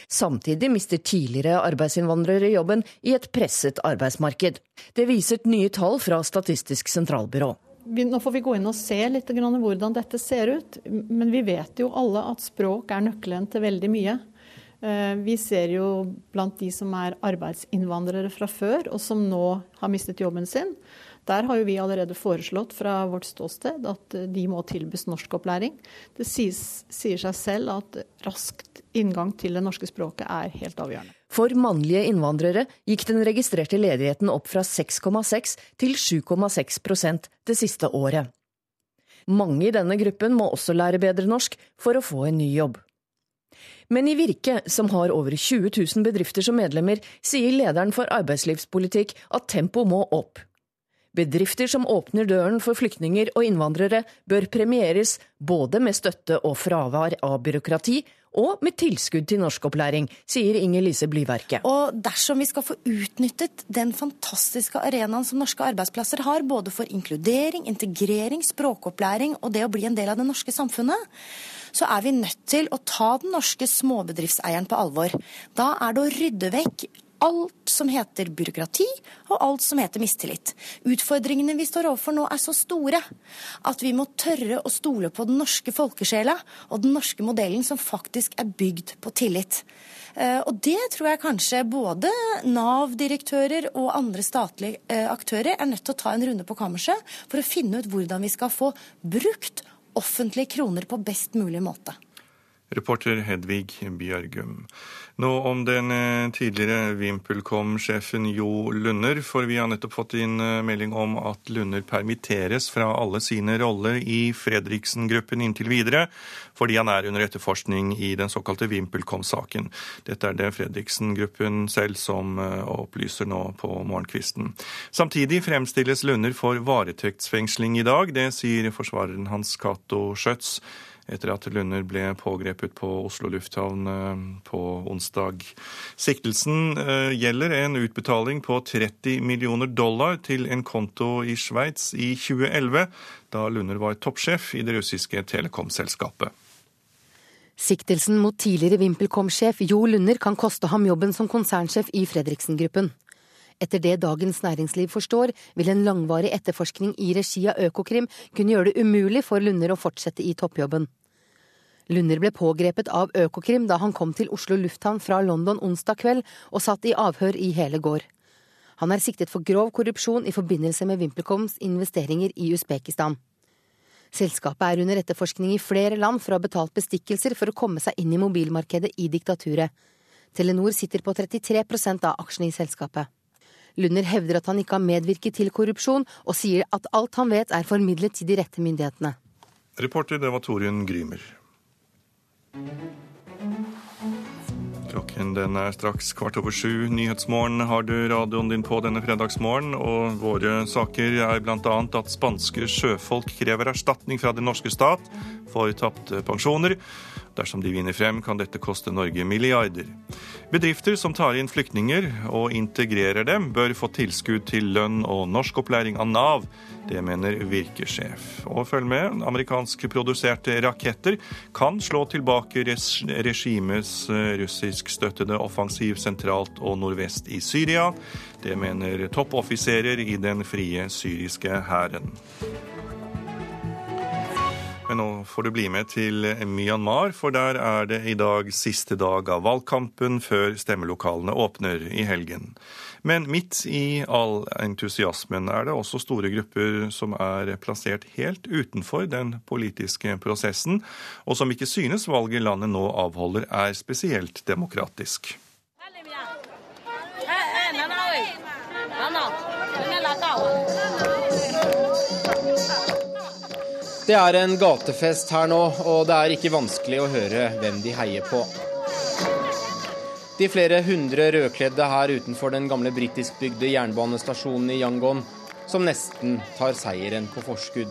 Samtidig mister tidligere arbeidsinnvandrere jobben i et presset arbeidsmarked. Det viser nye tall fra Statistisk sentralbyrå. Nå får vi gå inn og se litt hvordan dette ser ut. Men vi vet jo alle at språk er nøkkelen til veldig mye. Eh, vi ser jo blant de som er arbeidsinnvandrere fra før, og som nå har mistet jobben sin, der har jo vi allerede foreslått fra vårt ståsted at eh, de må tilbys norskopplæring. Det sies, sier seg selv at raskt inngang til det norske språket er helt avgjørende. For mannlige innvandrere gikk den registrerte ledigheten opp fra 6,6 til 7,6% det siste året. Mange i denne gruppen må også lære bedre norsk for å få en ny jobb. Men i Virke, som har over 20 000 bedrifter som medlemmer, sier lederen for arbeidslivspolitikk at tempoet må opp. Bedrifter som åpner døren for flyktninger og innvandrere, bør premieres både med støtte og fravær av byråkrati, og med tilskudd til norskopplæring, sier Inger Lise Blyverket. Og dersom vi skal få utnyttet den fantastiske arenaen som norske arbeidsplasser har, både for inkludering, integrering, språkopplæring og det å bli en del av det norske samfunnet, så er vi nødt til å ta den norske småbedriftseieren på alvor. Da er det å rydde vekk alt som heter byråkrati, og alt som heter mistillit. Utfordringene vi står overfor nå er så store at vi må tørre å stole på den norske folkesjela og den norske modellen som faktisk er bygd på tillit. Eh, og det tror jeg kanskje både Nav-direktører og andre statlige eh, aktører er nødt til å ta en runde på kammerset for å finne ut hvordan vi skal få brukt offentlige kroner på best mulig måte. Reporter Hedvig Bjørgum. Nå om den eh, tidligere VimpelCom-sjefen Jo Lunder, for vi har nettopp fått inn eh, melding om at Lunder permitteres fra alle sine roller i Fredriksen-gruppen inntil videre, fordi han er under etterforskning i den såkalte VimpelCom-saken. Dette er det Fredriksen-gruppen selv som eh, opplyser nå på morgenkvisten. Samtidig fremstilles Lunder for varetektsfengsling i dag. Det sier forsvareren hans Cato Schjøtz etter at Lunder ble pågrepet på Oslo lufthavn eh, på onsdag. Siktelsen eh, gjelder en utbetaling på 30 millioner dollar til en konto i Sveits i 2011, da Lunder var toppsjef i det russiske telekomselskapet. Siktelsen mot tidligere VimpelCom-sjef Jo Lunder kan koste ham jobben som konsernsjef i Fredriksen-gruppen. Etter det Dagens Næringsliv forstår, vil en langvarig etterforskning i regi av Økokrim kunne gjøre det umulig for Lunder å fortsette i toppjobben. Lunder ble pågrepet av Økokrim da han kom til Oslo lufthavn fra London onsdag kveld og satt i avhør i hele går. Han er siktet for grov korrupsjon i forbindelse med VimpelComs investeringer i Usbekistan. Selskapet er under etterforskning i flere land for å ha betalt bestikkelser for å komme seg inn i mobilmarkedet i diktaturet. Telenor sitter på 33% av aksjene i selskapet. Lunder hevder at han ikke har medvirket til korrupsjon, og sier at alt han vet er formidlet til de rette myndighetene. Reporter det var Torunn Grymer. Klokken den er straks kvart over sju. Nyhetsmorgen har du radioen din på denne fredagsmorgen, og våre saker er bl.a. at spanske sjøfolk krever erstatning fra den norske stat for tapte pensjoner. Dersom de vinner frem, kan dette koste Norge milliarder. Bedrifter som tar inn flyktninger og integrerer dem, bør få tilskudd til lønn og norskopplæring av Nav. Det mener Virkesjef. Og følg med, amerikanskproduserte raketter kan slå tilbake regimets eh, russiskstøttede offensiv sentralt og nordvest i Syria. Det mener toppoffiserer i den frie syriske hæren. Men nå får du bli med til Myanmar, for der er det i dag siste dag av valgkampen før stemmelokalene åpner i helgen. Men midt i all entusiasmen er det også store grupper som er plassert helt utenfor den politiske prosessen, og som ikke synes valget landet nå avholder er spesielt demokratisk. Det er en gatefest her nå, og det er ikke vanskelig å høre hvem de heier på. De flere hundre rødkledde her utenfor den gamle britiskbygde jernbanestasjonen i Yangon, som nesten tar seieren på forskudd.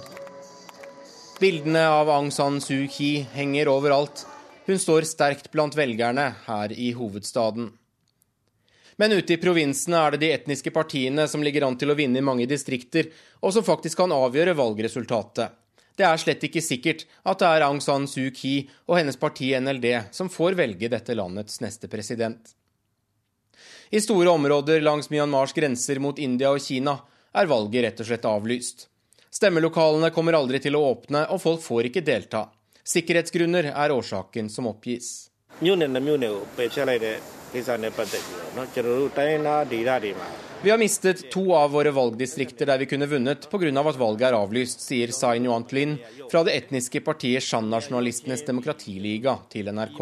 Bildene av Aung San Suu Kyi henger overalt. Hun står sterkt blant velgerne her i hovedstaden. Men ute i provinsene er det de etniske partiene som ligger an til å vinne i mange distrikter, og som faktisk kan avgjøre valgresultatet. Det er slett ikke sikkert at det er Aung San Suu Kyi og hennes parti NLD som får velge dette landets neste president. I store områder langs Myanmars grenser mot India og Kina er valget rett og slett avlyst. Stemmelokalene kommer aldri til å åpne, og folk får ikke delta. Sikkerhetsgrunner er årsaken som oppgis. Vi har mistet to av våre valgdistrikter der vi kunne vunnet pga. at valget er avlyst, sier Sai Nuant Lin fra det etniske partiet Shan-nasjonalistenes demokratiliga til NRK.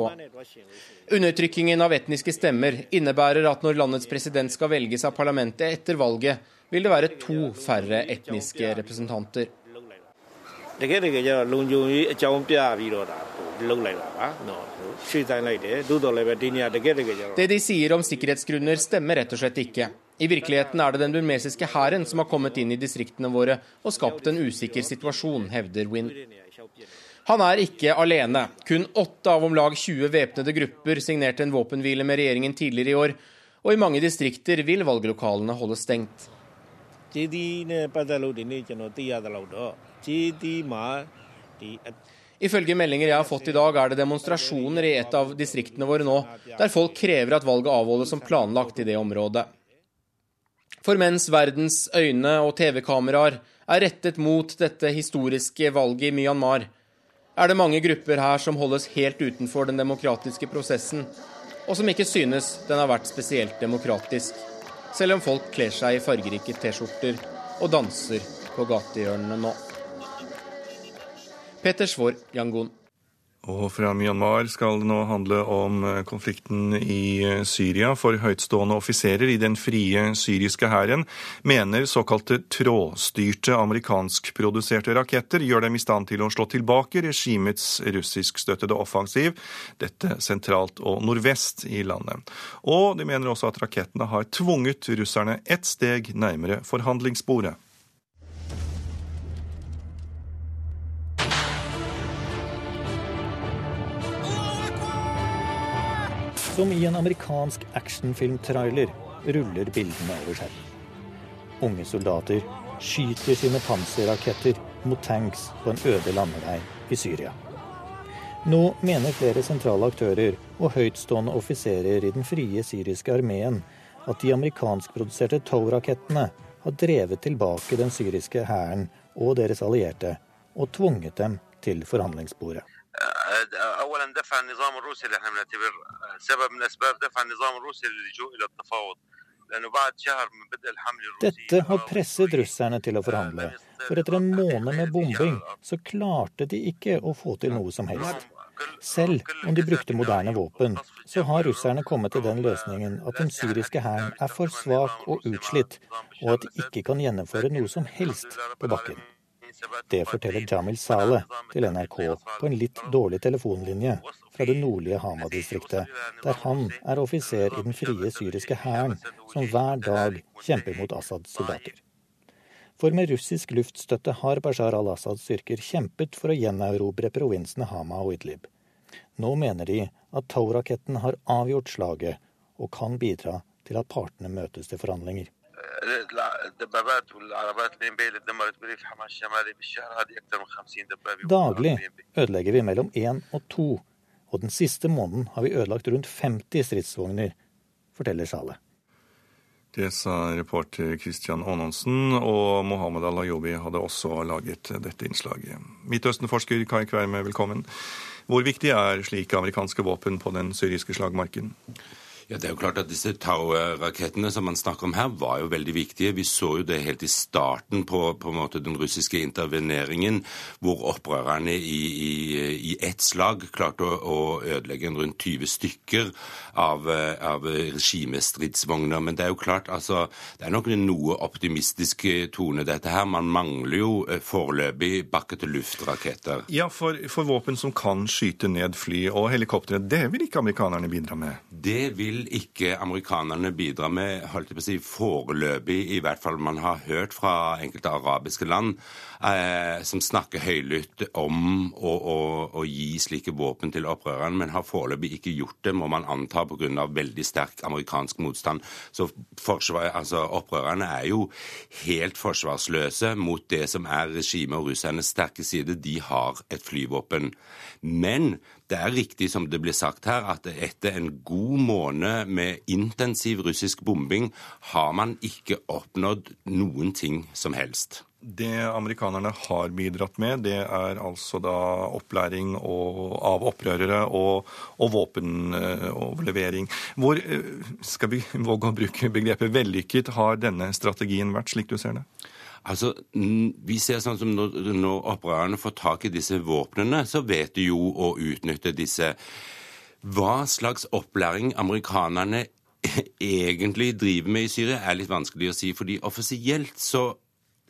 Undertrykkingen av etniske stemmer innebærer at når landets president skal velges av parlamentet etter valget, vil det være to færre etniske representanter. Det de sier om sikkerhetsgrunner stemmer rett og slett ikke. I virkeligheten er det den burmesiske hæren som har kommet inn i distriktene våre og skapt en usikker situasjon, hevder Win. Han er ikke alene. Kun åtte av om lag 20 væpnede grupper signerte en våpenhvile med regjeringen tidligere i år, og i mange distrikter vil valglokalene holde stengt. Ifølge meldinger jeg har fått i dag, er det demonstrasjoner i et av distriktene våre nå, der folk krever at valget avholdes som planlagt i det området. For mens verdens øyne og TV-kameraer er rettet mot dette historiske valget i Myanmar, er det mange grupper her som holdes helt utenfor den demokratiske prosessen, og som ikke synes den har vært spesielt demokratisk, selv om folk kler seg i fargerike T-skjorter og danser på gatehjørnene nå. Peter Svår Yangon. Og fra Myanmar skal det nå handle om eh, konflikten i eh, Syria. For høytstående offiserer i den frie syriske hæren mener såkalte trådstyrte amerikanskproduserte raketter gjør dem i stand til å slå tilbake regimets russiskstøttede offensiv, dette sentralt og nordvest i landet. Og de mener også at rakettene har tvunget russerne ett steg nærmere forhandlingsbordet. Som i en amerikansk actionfilmtrailer ruller bildene over skjermen. Unge soldater skyter sine panserraketter mot tanks på en øde landevei i Syria. Nå mener flere sentrale aktører og høytstående offiserer i den frie syriske armeen at de amerikanskproduserte Tow-rakettene har drevet tilbake den syriske hæren og deres allierte og tvunget dem til forhandlingsbordet. اولا دفع النظام الروسي اللي احنا بنعتبر سبب من اسباب دفع النظام الروسي للجوء الى التفاوض dette har presset russerne til å forhandle, for etter en måned med bombing så klarte de ikke å få til noe som helst. Selv om de brukte moderne våpen, så har russerne kommet til den løsningen at den syriske hæren er for svak og utslitt, og at de ikke kan gjennomføre noe som helst på bakken. Det forteller Jamil Saleh til NRK på en litt dårlig telefonlinje fra det nordlige Hama-distriktet, der han er offiser i den frie syriske hæren, som hver dag kjemper mot Assads soldater. For med russisk luftstøtte har Bashar al-Assads styrker kjempet for å gjenerobre provinsene Hama og Idlib. Nå mener de at Tau-raketten har avgjort slaget og kan bidra til at partene møtes til forhandlinger. Daglig ødelegger vi mellom én og to, og den siste måneden har vi ødelagt rundt 50 stridsvogner, forteller Saleh. Det sa reporter Christian Aanonsen, og Mohammed al-Ayobi hadde også laget dette innslaget. Midtøsten-forsker Kai Kverme, velkommen. Hvor viktig er slike amerikanske våpen på den syriske slagmarken? Ja, det er jo klart at Disse Tau-rakettene som man snakker om her, var jo veldig viktige. Vi så jo det helt i starten på, på en måte den russiske interveneringen, hvor opprørerne i, i, i ett slag klarte å, å, ødelegge rundt 20 stykker av, av regimestridsvogner. Men det er jo klart, altså, det er nok en noe optimistisk tone, dette her. Man mangler jo eh, foreløpig bakke-til-luft-raketter. Ja, for, for våpen som kan skyte ned fly og helikoptre, det vil ikke amerikanerne bidra med? Det vil vil ikke amerikanerne bidra med, holdt jeg på å si, foreløpig, i hvert fall man har hørt fra enkelte arabiske land, eh, som snakker høylytt om å, å, å, gi slike våpen til opprørerne, men har foreløpig ikke gjort det, må man anta pga. veldig sterk amerikansk motstand. Så forsvar, altså, opprørerne er jo helt forsvarsløse mot det som er regimet og russernes sterke side. De har et flyvåpen. Men det er riktig som det blir sagt her, at etter en god måned med intensiv russisk bombing har man ikke oppnådd noen ting som helst. Det amerikanerne har bidratt med, det er altså da opplæring og, av opprørere og, og våpenoverlevering. Hvor, eh, skal vi våge å bruke begrepet vellykket, har denne strategien vært, slik du ser det? Altså, vi ser sånn som når, når opprørerne får tak i disse våpnene, så vet de jo å utnytte disse. Hva slags opplæring amerikanerne [laughs] egentlig driver med i Syria, er litt vanskelig å si. fordi offisielt så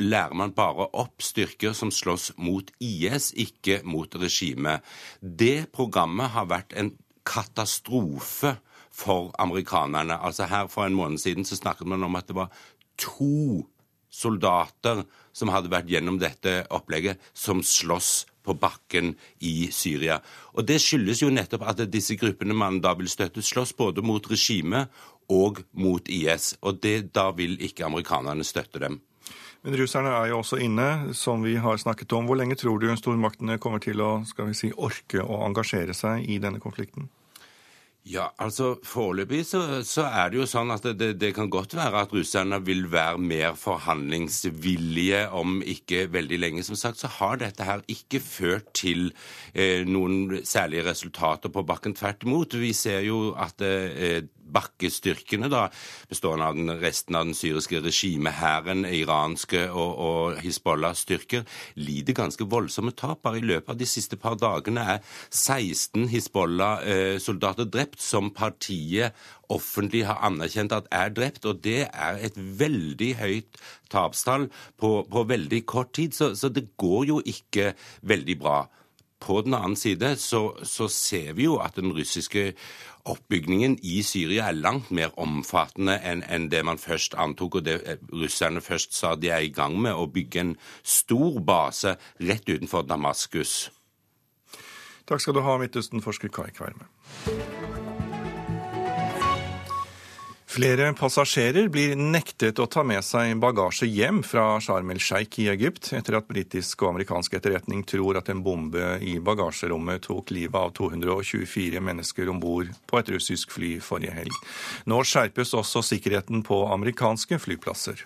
lærer man bare opp styrker som slåss mot IS, ikke mot regimet. Det programmet har vært en katastrofe for amerikanerne. Altså Her for en måned siden så snakket man om at det var to soldater som hadde vært gjennom dette opplegget, som slåss på bakken i Syria. Og Det skyldes jo nettopp at disse gruppene man da vil støtte, slåss både mot regimet og mot IS. Og det, da vil ikke amerikanerne støtte dem. Men russerne er jo også inne, som vi har snakket om. Hvor lenge tror du stormaktene kommer til å skal vi si, orke å engasjere seg i denne konflikten? Ja, altså Foreløpig så, så, er det jo sånn at det, det, kan godt være at russerne vil være mer forhandlingsvillige om ikke veldig lenge. Som sagt så har dette her ikke ført til eh, noen særlige resultater på bakken. Tvert imot. Vi ser jo at eh, bakkestyrkene, da, bestående av den resten av den syriske regimehæren, iranske og, og Hizbollah-styrker, lider ganske voldsomme tap. Bare i løpet av de siste par dagene er 16 Hizbollah-soldater drept, som partiet offentlig har anerkjent at er drept. Og det er et veldig høyt tapstall på, på veldig kort tid, så, så det går jo ikke veldig bra. På den annen side så, så, ser vi jo at den russiske oppbygningen i Syria er langt mer omfattende enn en det man først antok, og det russerne først sa de er i gang med, å bygge en stor base rett utenfor Damaskus. Takk skal du ha, Midtøsten-forsker Kai Kverme. Flere passasjerer blir nektet å ta med seg bagasje hjem fra Sharm el-Sheikh i Egypt, etter at britisk og amerikansk etterretning tror at en bombe i bagasjerommet tok livet av 224 mennesker om bord på et russisk fly forrige helg. Nå skjerpes også sikkerheten på amerikanske flyplasser.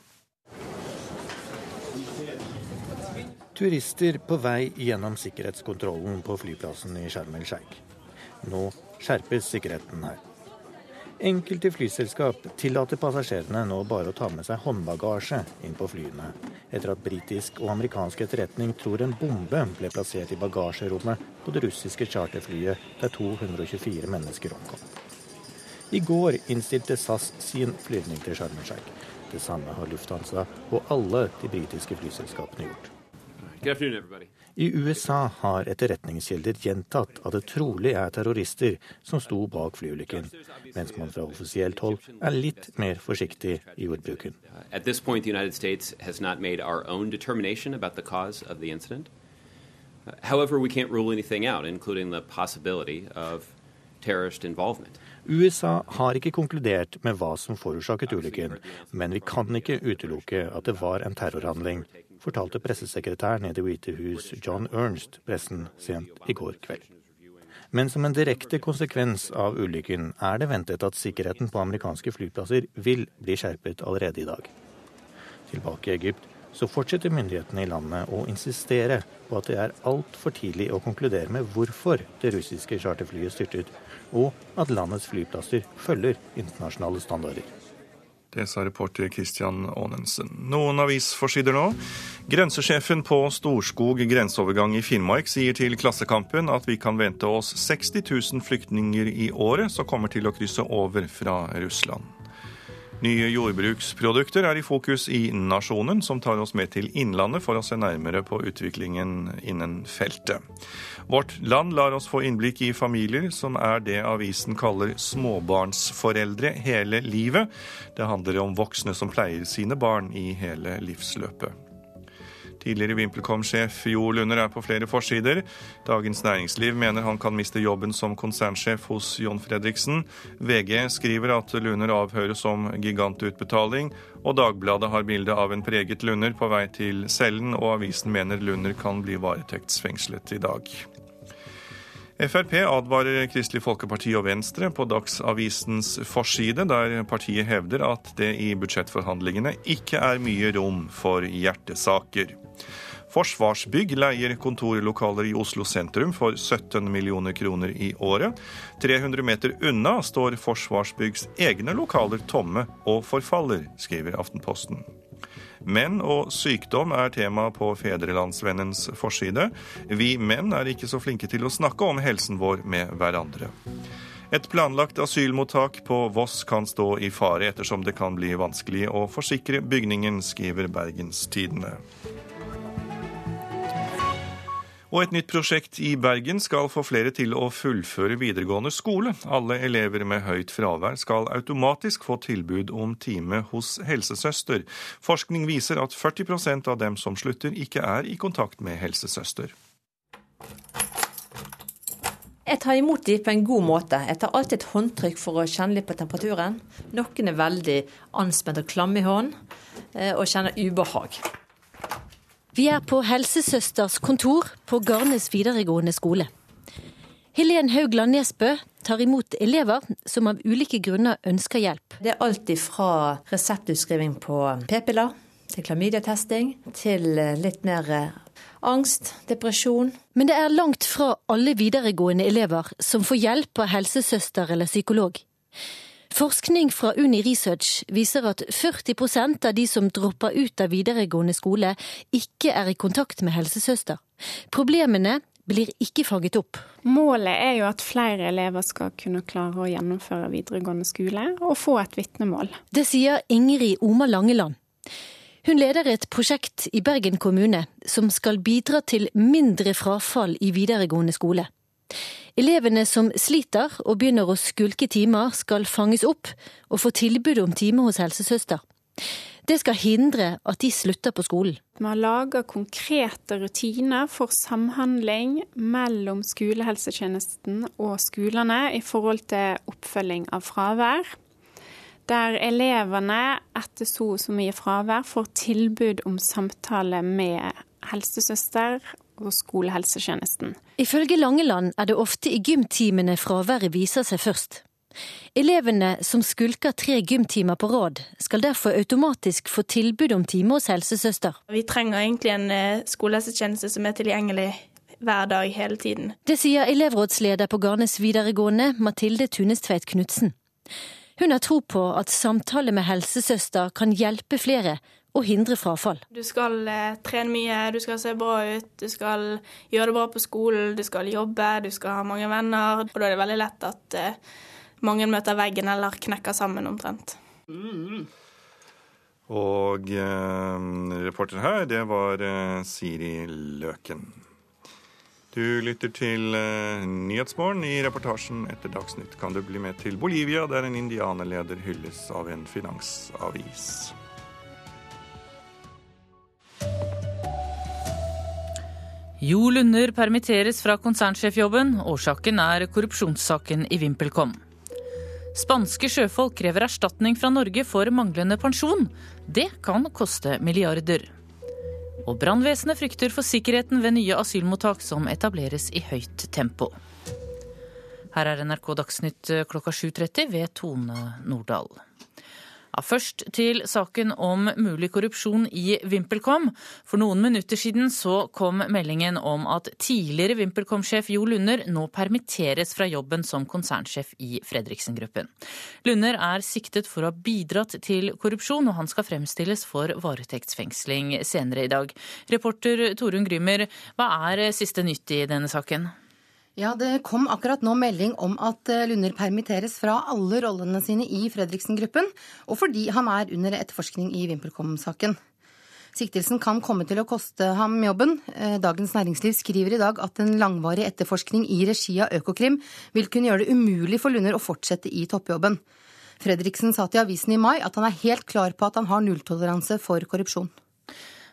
Turister på vei gjennom sikkerhetskontrollen på flyplassen i Sharm el-Sheikh. Nå skjerpes sikkerheten her. Enkelte flyselskap tillater passasjerene nå bare å ta med seg håndbagasje inn på flyene, etter at britisk og amerikansk etterretning tror en bombe ble plassert i bagasjerommet på det russiske charterflyet der 224 mennesker omkom. I går innstilte SAS sin flyvning til Sharm el-Sheikh. Det samme har Lufthansa og alle de britiske flyselskapene gjort. I USA har etterretningskilder gjentatt at det trolig er terrorister som sto bak flyulykken, mens man fra offisielt hold er litt mer forsiktig i ordbruken. However, we can't rule anything out, including the possibility of terrorist involvement. USA har ikke konkludert med hva som forårsaket ulykken, men vi kan ikke utelukke at det var en terrorhandling fortalte pressesekretæren i Det hvite hus John Ernst pressen sent i går kveld. Men som en direkte konsekvens av ulykken er det ventet at sikkerheten på amerikanske flyplasser vil bli skjerpet allerede i dag. Tilbake i Egypt så fortsetter myndighetene i landet å insistere på at det er altfor tidlig å konkludere med hvorfor det russiske charterflyet styrtet, og at landets flyplasser følger internasjonale standarder. Det sa reporter Christian Aanensen. Noen avisforsider nå. Grensesjefen på Storskog grenseovergang i Finnmark sier til Klassekampen at vi kan vente oss 60 000 flyktninger i året som kommer til å krysse over fra Russland. Nye jordbruksprodukter er i fokus i Nasjonen, som tar oss med til Innlandet for å se nærmere på utviklingen innen feltet. Vårt Land lar oss få innblikk i familier som er det avisen kaller småbarnsforeldre hele livet. Det handler om voksne som pleier sine barn i hele livsløpet. Tidligere VimpelCom-sjef Jo Lunder er på flere forsider. Dagens Næringsliv mener han kan miste jobben som konsernsjef hos John Fredriksen. VG skriver at Lunder avhøres om gigantutbetaling, og Dagbladet har bilde av en preget Lunder på vei til cellen, og avisen mener Lunder kan bli varetektsfengslet i dag. Frp advarer Kristelig Folkeparti og Venstre på Dagsavisens forside, der partiet hevder at det i budsjettforhandlingene ikke er mye rom for hjertesaker. Forsvarsbygg leier kontorlokaler i Oslo sentrum for 17 millioner kroner i året. 300 meter unna står Forsvarsbyggs egne lokaler tomme og forfaller, skriver Aftenposten. Menn og sykdom er tema på Fedrelandsvennens forside. Vi menn er ikke så flinke til å snakke om helsen vår med hverandre. Et planlagt asylmottak på Voss kan stå i fare ettersom det kan bli vanskelig å forsikre bygningen, skriver Bergenstidene. Og et nytt prosjekt i Bergen skal få flere til å fullføre videregående skole. Alle elever med høyt fravær skal automatisk få tilbud om time hos helsesøster. Forskning viser at 40% av dem som slutter, ikke er i kontakt med helsesøster. Jeg tar imot de på en god måte. Jeg tar alltid et håndtrykk for å kjenne litt på temperaturen. Noen er veldig anspent og klamme i hånden eh, og kjenner ubehag. Vi er på helsesøsters kontor på Garnes videregående skole. Helen Haugland Nesbø tar imot elever som av ulike grunner ønsker hjelp. Det er alt fra reseptutskriving på p-piller, til klamydiatesting, til litt mer angst, depresjon. Men det er langt fra alle videregående elever som får hjelp av helsesøster eller psykolog. Forskning fra Uni Research viser at 40% av de som dropper ut av videregående skole, ikke er i kontakt med helsesøster. Problemene blir ikke fanget opp. Målet er jo at flere elever skal kunne klare å gjennomføre videregående skole og få et vitnemål. Det sier Ingrid Oma Langeland. Hun leder et prosjekt i Bergen kommune som skal bidra til mindre frafall i videregående skole. Elevene som sliter og begynner å skulke timer, skal fanges opp og få tilbud om time hos helsesøster. Det skal hindre at de slutter på skolen. Vi har laga konkrete rutiner for samhandling mellom skolehelsetjenesten og skolene i forhold til oppfølging av fravær. Der elevene etter så og så mye fravær får tilbud om samtale med helsesøster og skolehelsetjenesten. Ifølge Langeland er det ofte i gymtimene fraværet viser seg først. Elevene som skulker tre gymtimer på rad, skal derfor automatisk få tilbud om time hos helsesøster. Vi trenger egentlig en eh, skolehelsetjeneste som er tilgjengelig hver dag hele tiden. Det sier elevrådsleder på Garnes videregående, Mathilde Tunestveit Knutsen. Hun har tro på at samtale med helsesøster kan hjelpe flere og hindre frafall. Du skal eh, trene mye, du skal se bra ut, du skal gjøre det bra på skolen, du skal jobbe, du skal ha mange venner. Og da er det veldig lett at eh, mange møter veggen eller knekker sammen omtrent. Mm. Og eh, reporter her, det var eh, Siri Løken. Du lytter til eh, Nyhetsmorgen. I reportasjen etter Dagsnytt kan du bli med til Bolivia, der en indianerleder hylles av en finansavis. Jo Lunder permitteres fra konsernsjefjobben. Årsaken er korrupsjonssaken i VimpelCom. Spanske sjøfolk krever erstatning fra Norge for manglende pensjon. Det kan koste milliarder. Og brannvesenet frykter for sikkerheten ved nye asylmottak som etableres i høyt tempo. Her er NRK Dagsnytt klokka 7.30 ved Tone Nordahl. Først til saken om mulig korrupsjon i VimpelCom. For noen minutter siden så kom meldingen om at tidligere VimpelCom-sjef Jo Lunder nå permitteres fra jobben som konsernsjef i Fredriksen-gruppen. Lunder er siktet for å ha bidratt til korrupsjon, og han skal fremstilles for varetektsfengsling senere i dag. Reporter Torunn Grymer, hva er siste nytt i denne saken? Ja, Det kom akkurat nå melding om at eh, Lunder permitteres fra alle rollene sine i Fredriksen-gruppen, og fordi han er under etterforskning i VimpelCom-saken. Siktelsen kan komme til å koste ham jobben. Eh, Dagens Næringsliv skriver i dag at en langvarig etterforskning i regi av Økokrim vil kunne gjøre det umulig for Lunder å fortsette i toppjobben. Fredriksen sa til avisen i mai at han er helt klar på at han har nulltoleranse for korrupsjon.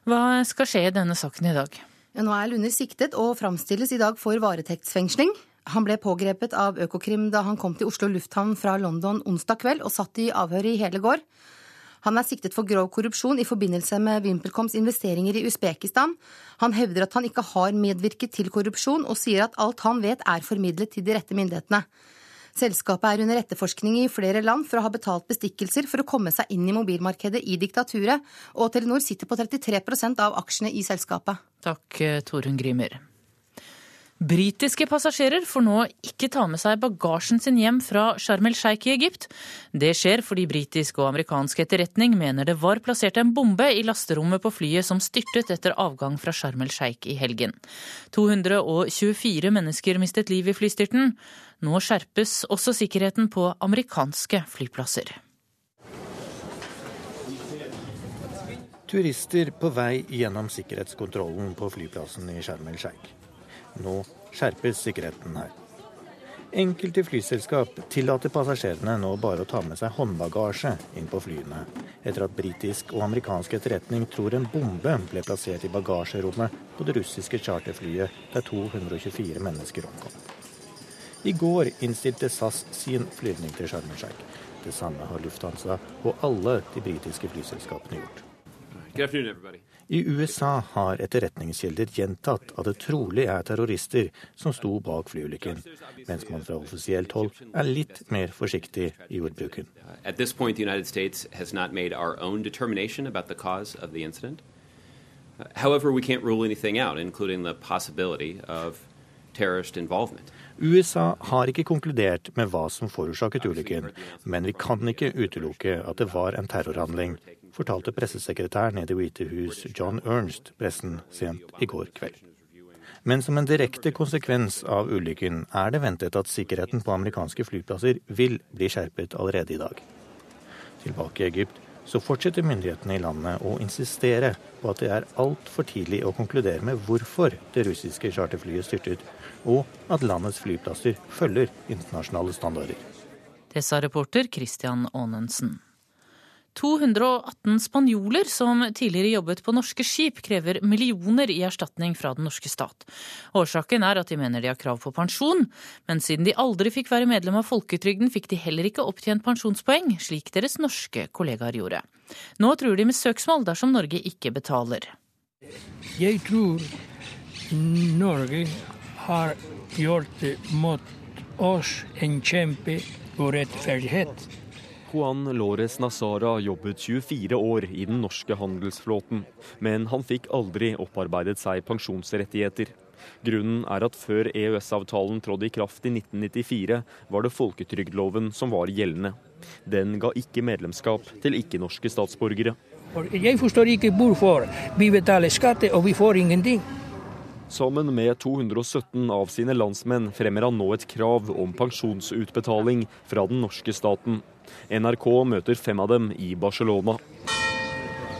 Hva skal skje i denne saken i dag? Nå er Lunder siktet og framstilles i dag for varetektsfengsling. Han ble pågrepet av Økokrim da han kom til Oslo lufthavn fra London onsdag kveld og satt i avhør i hele går. Han er siktet for grov korrupsjon i forbindelse med VimpelComs investeringer i Usbekistan. Han hevder at han ikke har medvirket til korrupsjon, og sier at alt han vet er formidlet til de rette myndighetene. Selskapet er under etterforskning i flere land for å ha betalt bestikkelser for å komme seg inn i mobilmarkedet i diktaturet, og Telenor sitter på 33% av aksjene i selskapet. Takk, Torun Torunn Grymer. Britiske passasjerer får nå ikke ta med seg bagasjen sin hjem fra Sharm el-Sheikh i Egypt. Det skjer fordi britisk og amerikansk etterretning mener det var plassert en bombe i lasterommet på flyet som styrtet etter avgang fra Sharm el-Sheikh i helgen. 224 mennesker mistet liv i flystyrten. Nå skjerpes også sikkerheten på amerikanske flyplasser. Turister på vei gjennom sikkerhetskontrollen på flyplassen i Sharm el-Sheikh. Nå skjerpes sikkerheten her. Enkelte flyselskap tillater passasjerene nå bare å ta med seg håndbagasje inn på flyene, etter at britisk og amerikansk etterretning tror en bombe ble plassert i bagasjerommet på det russiske charterflyet der 224 mennesker omkom. I går innstilte SAS sin flyvning til Sharm el-Sheikh. Det samme har Lufthansa og alle de britiske flyselskapene gjort. I USA har etterretningskilder gjentatt at det trolig er terrorister som sto bak flyulykken, mens man fra offisielt hold er litt mer forsiktig i ordbruken. However, we can't rule anything out, including the possibility of terrorist involvement. USA har ikke konkludert med hva som forårsaket ulykken, men vi kan ikke utelukke at det var en terrorhandling, fortalte pressesekretæren i Det hvite hus John Ernst pressen sent i går kveld. Men som en direkte konsekvens av ulykken er det ventet at sikkerheten på amerikanske flyplasser vil bli skjerpet allerede i dag. Tilbake i Egypt så fortsetter myndighetene i landet å insistere på at det er altfor tidlig å konkludere med hvorfor det russiske charterflyet styrtet, og at landets flyplasser følger internasjonale standarder. Det sa reporter Christian Aanensen. 218 spanjoler som tidligere jobbet på norske skip, krever millioner i erstatning fra den norske stat. Årsaken er at de mener de har krav på pensjon, men siden de aldri fikk være medlem av folketrygden, fikk de heller ikke opptjent pensjonspoeng, slik deres norske kollegaer gjorde. Nå truer de med søksmål dersom Norge ikke betaler. Jeg tror Norge har gjort mot oss en kjempe for rettferdighet. Juan Lores Nazara jobbet 24 år i den norske handelsflåten, men han fikk aldri opparbeidet seg pensjonsrettigheter. Grunnen er at før EØS-avtalen trådte i kraft i 1994, var det folketrygdloven som var gjeldende. Den ga ikke medlemskap til ikke-norske statsborgere. Jeg forstår ikke hvorfor vi betaler skatt og vi får ingenting. Sammen med 217 av sine landsmenn fremmer han nå et krav om pensjonsutbetaling fra den norske staten. NRK møter fem av dem i Barcelona.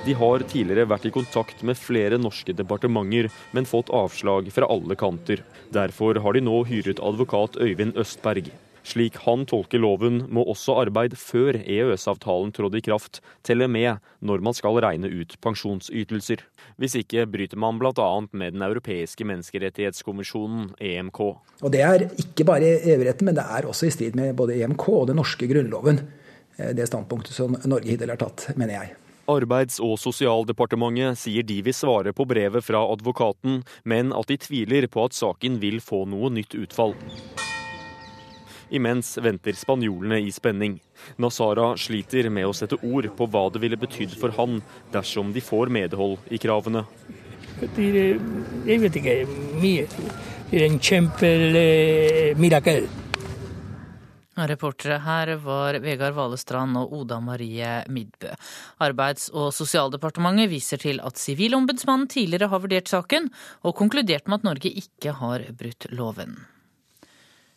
De har tidligere vært i kontakt med flere norske departementer, men fått avslag fra alle kanter. Derfor har de nå hyret advokat Øyvind Østberg. Slik han tolker loven, må også arbeid før EØS-avtalen trådte i kraft telle med når man skal regne ut pensjonsytelser. Hvis ikke bryter man bl.a. med Den europeiske menneskerettighetskommisjonen, EMK. Og Det er ikke bare EU-retten, men det er også i strid med både EMK og den norske grunnloven. Eh, det standpunktet som Norge hittil har tatt, mener jeg. Arbeids- og sosialdepartementet sier de vil svare på brevet fra advokaten, men at de tviler på at saken vil få noe nytt utfall. Imens venter spanjolene i spenning. Nazara sliter med å sette ord på hva det ville betydd for han dersom de får medhold i kravene. Jeg vet ikke mye. Det er en kjempemirakel. Reportere her var Vegard Valestrand og Oda Marie Midbø. Arbeids- og sosialdepartementet viser til at Sivilombudsmannen tidligere har vurdert saken, og konkludert med at Norge ikke har brutt loven.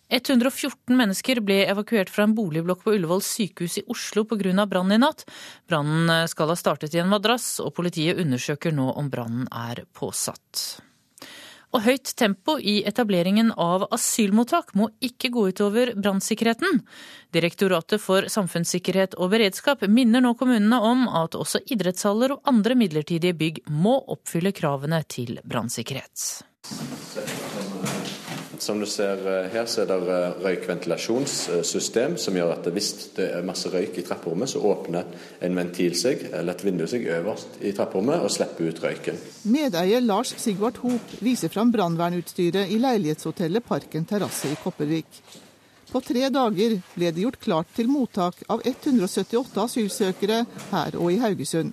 114 mennesker ble evakuert fra en boligblokk på Ullevål sykehus i Oslo pga. brann i natt. Brannen skal ha startet i en madrass, og politiet undersøker nå om brannen er påsatt. Og høyt tempo i etableringen av asylmottak må ikke gå utover brannsikkerheten. Direktoratet for samfunnssikkerhet og beredskap minner nå kommunene om at også idrettshaller og andre midlertidige bygg må oppfylle kravene til brannsikkerhet. Som du ser eh, her, så er det eh, røykventilasjonssystem som gjør at hvis det er masse røyk i trapperommet, så åpner en ventil seg, eller et vindu seg øverst i trapperommet og slipper ut røyken. Medeier Lars Sigvart Hop viser fram brannvernutstyret i leilighetshotellet Parken terrasse i Kopervik. På tre dager ble det gjort klart til mottak av 178 asylsøkere her og i Haugesund.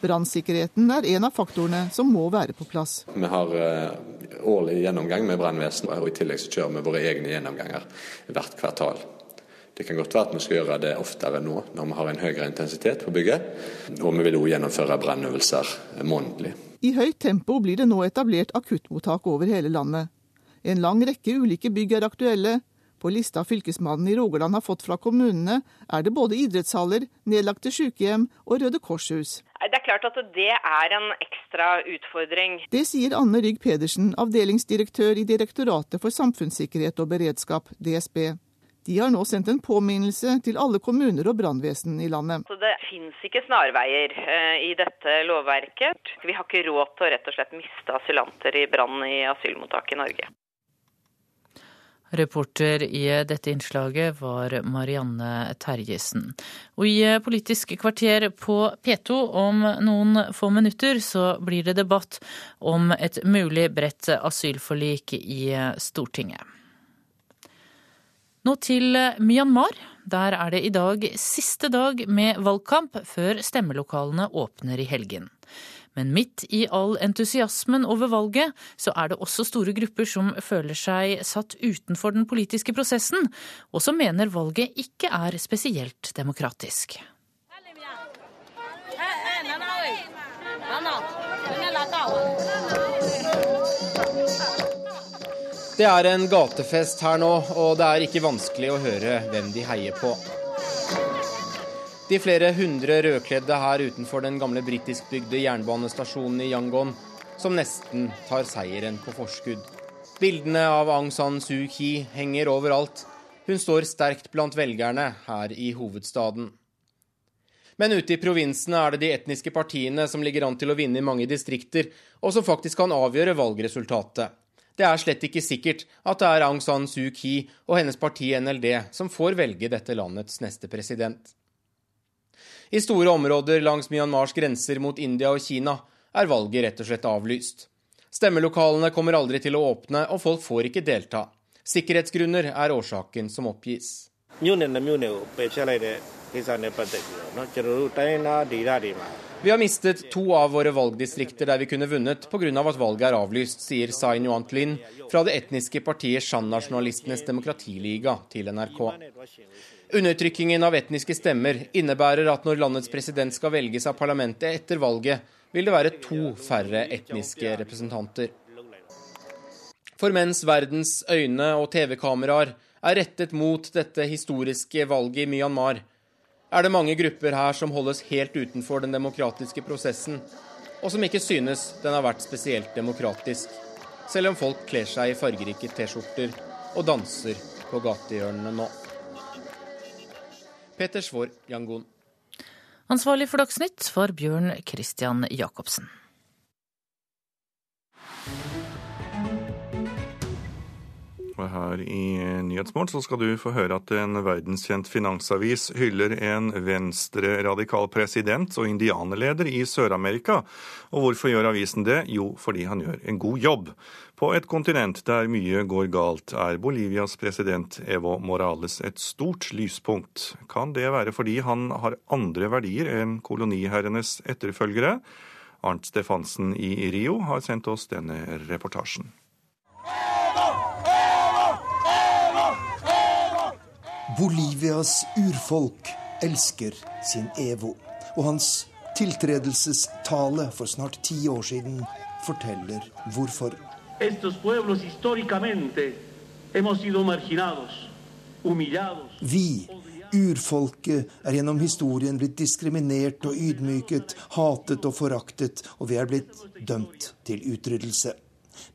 Brannsikkerheten er en av faktorene som må være på plass. Vi har eh, årlig gjennomgang med brannvesenet, og i tillegg så kjører vi våre egne gjennomganger hvert kvartal. Det kan godt være at vi skal gjøre det oftere nå når vi har en høyere intensitet på bygget. Og vi vil òg gjennomføre brannøvelser månedlig. I høyt tempo blir det nå etablert akuttmottak over hele landet. En lang rekke ulike bygg er aktuelle, på lista fylkesmannen i Rogaland har fått fra kommunene, er det både idrettshaller, nedlagte sykehjem og Røde Korshus. Det er klart at det er en ekstra utfordring. Det sier Anne Rygg Pedersen, avdelingsdirektør i Direktoratet for samfunnssikkerhet og beredskap, DSB. De har nå sendt en påminnelse til alle kommuner og brannvesen i landet. Så det finnes ikke snarveier eh, i dette lovverket. Vi har ikke råd til å rett og slett miste asylanter i brann i asylmottak i Norge. Reporter i dette innslaget var Marianne Terjesen. Og i Politisk kvarter på P2 om noen få minutter så blir det debatt om et mulig bredt asylforlik i Stortinget. Nå til Myanmar. Der er det i dag siste dag med valgkamp før stemmelokalene åpner i helgen. Men midt i all entusiasmen over valget, så er det også store grupper som føler seg satt utenfor den politiske prosessen, og som mener valget ikke er spesielt demokratisk. Det er en gatefest her nå, og det er ikke vanskelig å høre hvem de heier på. De flere hundre rødkledde her utenfor den gamle britiskbygde jernbanestasjonen i Yangon, som nesten tar seieren på forskudd. Bildene av Aung San Suu Kyi henger overalt. Hun står sterkt blant velgerne her i hovedstaden. Men ute i provinsene er det de etniske partiene som ligger an til å vinne i mange distrikter, og som faktisk kan avgjøre valgresultatet. Det er slett ikke sikkert at det er Aung San Suu Kyi og hennes parti NLD som får velge dette landets neste president. I store områder langs Myanmars grenser mot India og Kina er valget rett og slett avlyst. Stemmelokalene kommer aldri til å åpne, og folk får ikke delta. Sikkerhetsgrunner er årsaken som oppgis. Vi har mistet to av våre valgdistrikter der vi kunne vunnet pga. at valget er avlyst, sier Sai Nuant Lin fra det etniske partiet Shan-nasjonalistenes demokratiliga til NRK. Undertrykkingen av etniske stemmer innebærer at når landets president skal velges av parlamentet etter valget, vil det være to færre etniske representanter. For mens verdens øyne og TV-kameraer er rettet mot dette historiske valget i Myanmar, er det mange grupper her som holdes helt utenfor den demokratiske prosessen, og som ikke synes den har vært spesielt demokratisk, selv om folk kler seg i fargerike T-skjorter og danser på gatehjørnene nå. Peter Svår Jangon. Ansvarlig for Dagsnytt var Bjørn Christian Jacobsen. Og her i Nyhetsmorgen så skal du få høre at en verdenskjent finansavis hyller en venstre-radikal president og indianerleder i Sør-Amerika. Og hvorfor gjør avisen det? Jo, fordi han gjør en god jobb. På et kontinent der mye går galt, er Bolivias president Evo Morales et stort lyspunkt. Kan det være fordi han har andre verdier enn koloniherrenes etterfølgere? Arnt Stefansen i Rio har sendt oss denne reportasjen. Bolivias urfolk elsker sin Evo, og hans tiltredelsestale for snart ti år siden forteller hvorfor. Vi, urfolket, er gjennom historien blitt diskriminert og ydmyket, hatet og foraktet, og vi er blitt dømt til utryddelse.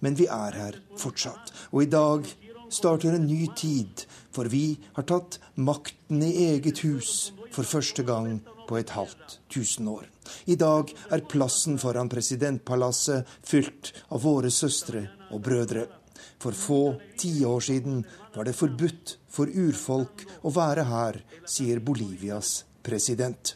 Men vi er her fortsatt. Og i dag starter en ny tid, for vi har tatt makten i eget hus for første gang på et halvt tusen år. I dag er plassen foran presidentpalasset fylt av våre søstre og brødre. For få tiår siden var det forbudt for urfolk å være her, sier Bolivias president.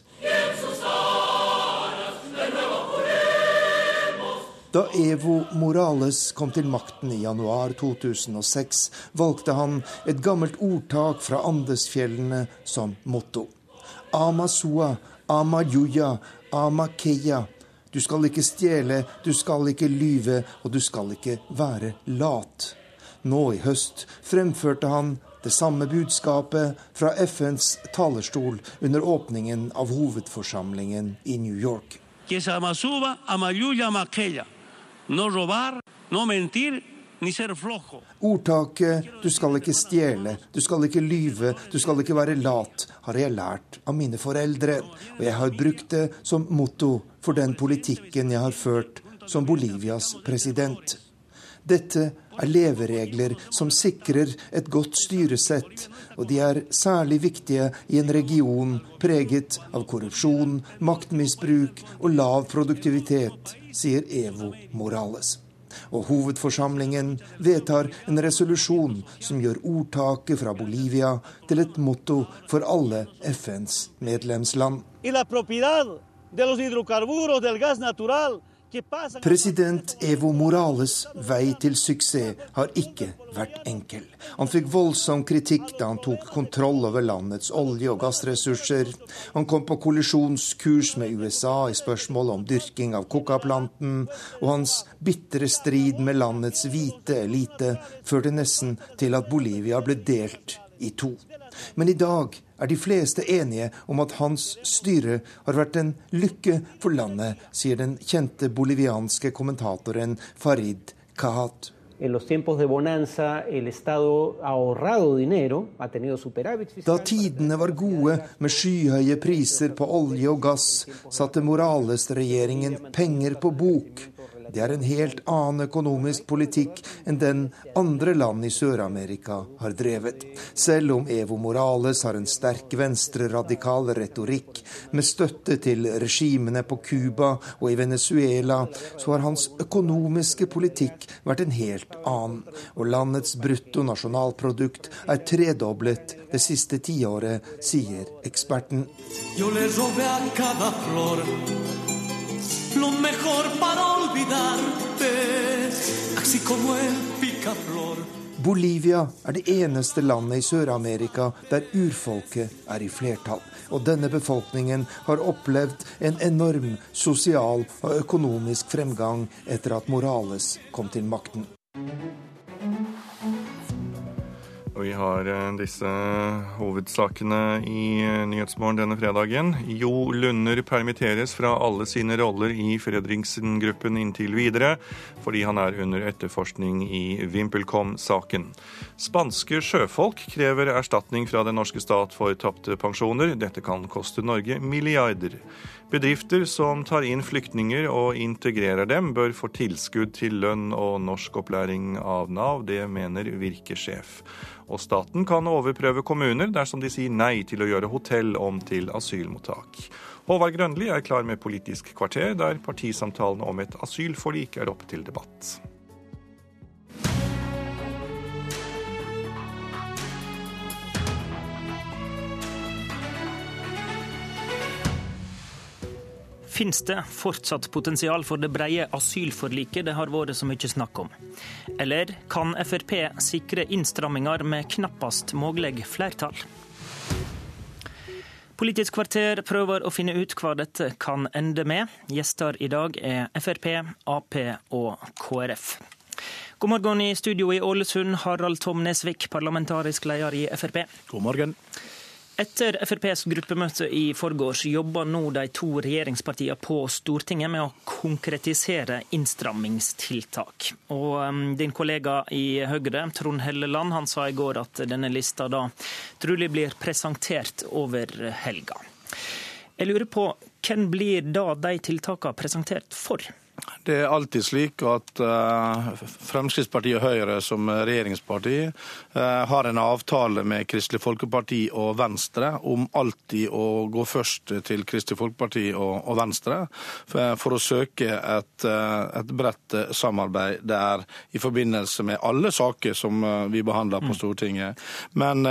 Da Evo Morales kom til makten i januar 2006, valgte han et gammelt ordtak fra Andesfjellene som motto. Amasua, amayuya, amakeya du skal ikke stjele, du skal ikke lyve, og du skal ikke være lat. Nå i høst fremførte han det samme budskapet fra FNs talerstol under åpningen av hovedforsamlingen i New York. Ordtaket 'du skal ikke stjele, du skal ikke lyve, du skal ikke være lat' har jeg lært av mine foreldre, og jeg har brukt det som motto for den politikken jeg har ført som Bolivias president. Dette er leveregler som sikrer et godt styresett, og de er særlig viktige i en region preget av korrupsjon, maktmisbruk og lav produktivitet, sier Evo Morales. Og hovedforsamlingen vedtar en resolusjon som gjør ordtaket fra Bolivia til et motto for alle FNs medlemsland. President Evo Morales' vei til suksess har ikke vært enkel. Han fikk voldsom kritikk da han tok kontroll over landets olje- og gassressurser. Han kom på kollisjonskurs med USA i spørsmålet om dyrking av coca-planten, og hans bitre strid med landets hvite elite førte nesten til at Bolivia ble delt i to. Men i dag er de fleste enige om at hans styre har vært en lykke for landet, sier den kjente bolivianske kommentatoren Farid Kahat. Da tidene var gode med skyhøye priser på olje og gass, satte Morales-regjeringen penger på bok det er en helt annen økonomisk politikk enn den andre land i Sør-Amerika har drevet. Selv om Evo Morales har en sterk venstreradikal retorikk med støtte til regimene på Cuba og i Venezuela, så har hans økonomiske politikk vært en helt annen. Og landets brutto nasjonalprodukt er tredoblet det siste tiåret, sier eksperten. Yo le robe a cada flor lo mejor para olvidarte, así como el picaflor. Bolivia er det eneste landet i Sør-Amerika der urfolket er i flertall. Og denne befolkningen har opplevd en enorm sosial og økonomisk fremgang etter at Morales kom til makten. Og vi har eh, disse hovedsakene i eh, Nyhetsmorgen denne fredagen. Jo Lunder permitteres fra alle sine roller i Fredriksen-gruppen inntil videre, fordi han er under etterforskning i VimpelCom-saken. Spanske sjøfolk krever erstatning fra den norske stat for tapte pensjoner. Dette kan koste Norge milliarder. Bedrifter som tar inn flyktninger og integrerer dem, bør få tilskudd til lønn og norskopplæring av Nav. Det mener Virke-sjef. Og staten kan overprøve kommuner dersom de sier nei til å gjøre hotell om til asylmottak. Håvard Grønli er klar med Politisk kvarter, der partisamtalene om et asylforlik er oppe til debatt. Finnes det fortsatt potensial for det brede asylforliket det har vært så mye snakk om? Eller kan Frp sikre innstramminger med knappast mulig flertall? Politisk kvarter prøver å finne ut hva dette kan ende med. Gjester i dag er Frp, Ap og KrF. God morgen i studio i Ålesund, Harald Tom Nesvik, parlamentarisk leder i Frp. God morgen. Etter FrPs gruppemøte i forgårs jobber nå de to regjeringspartiene på Stortinget med å konkretisere innstrammingstiltak. Og um, Din kollega i Høyre, Trond Helleland, han sa i går at denne lista da trolig blir presentert over helga. Jeg lurer på, hvem blir da de tiltakene presentert for? Det er alltid slik at uh, Fremskrittspartiet og Høyre som regjeringsparti uh, har en avtale med Kristelig Folkeparti og Venstre om alltid å gå først til Kristelig Folkeparti og, Venstre for, for, å søke et, et, bredt samarbeid der i forbindelse med alle saker som vi behandler på mm. Stortinget. Men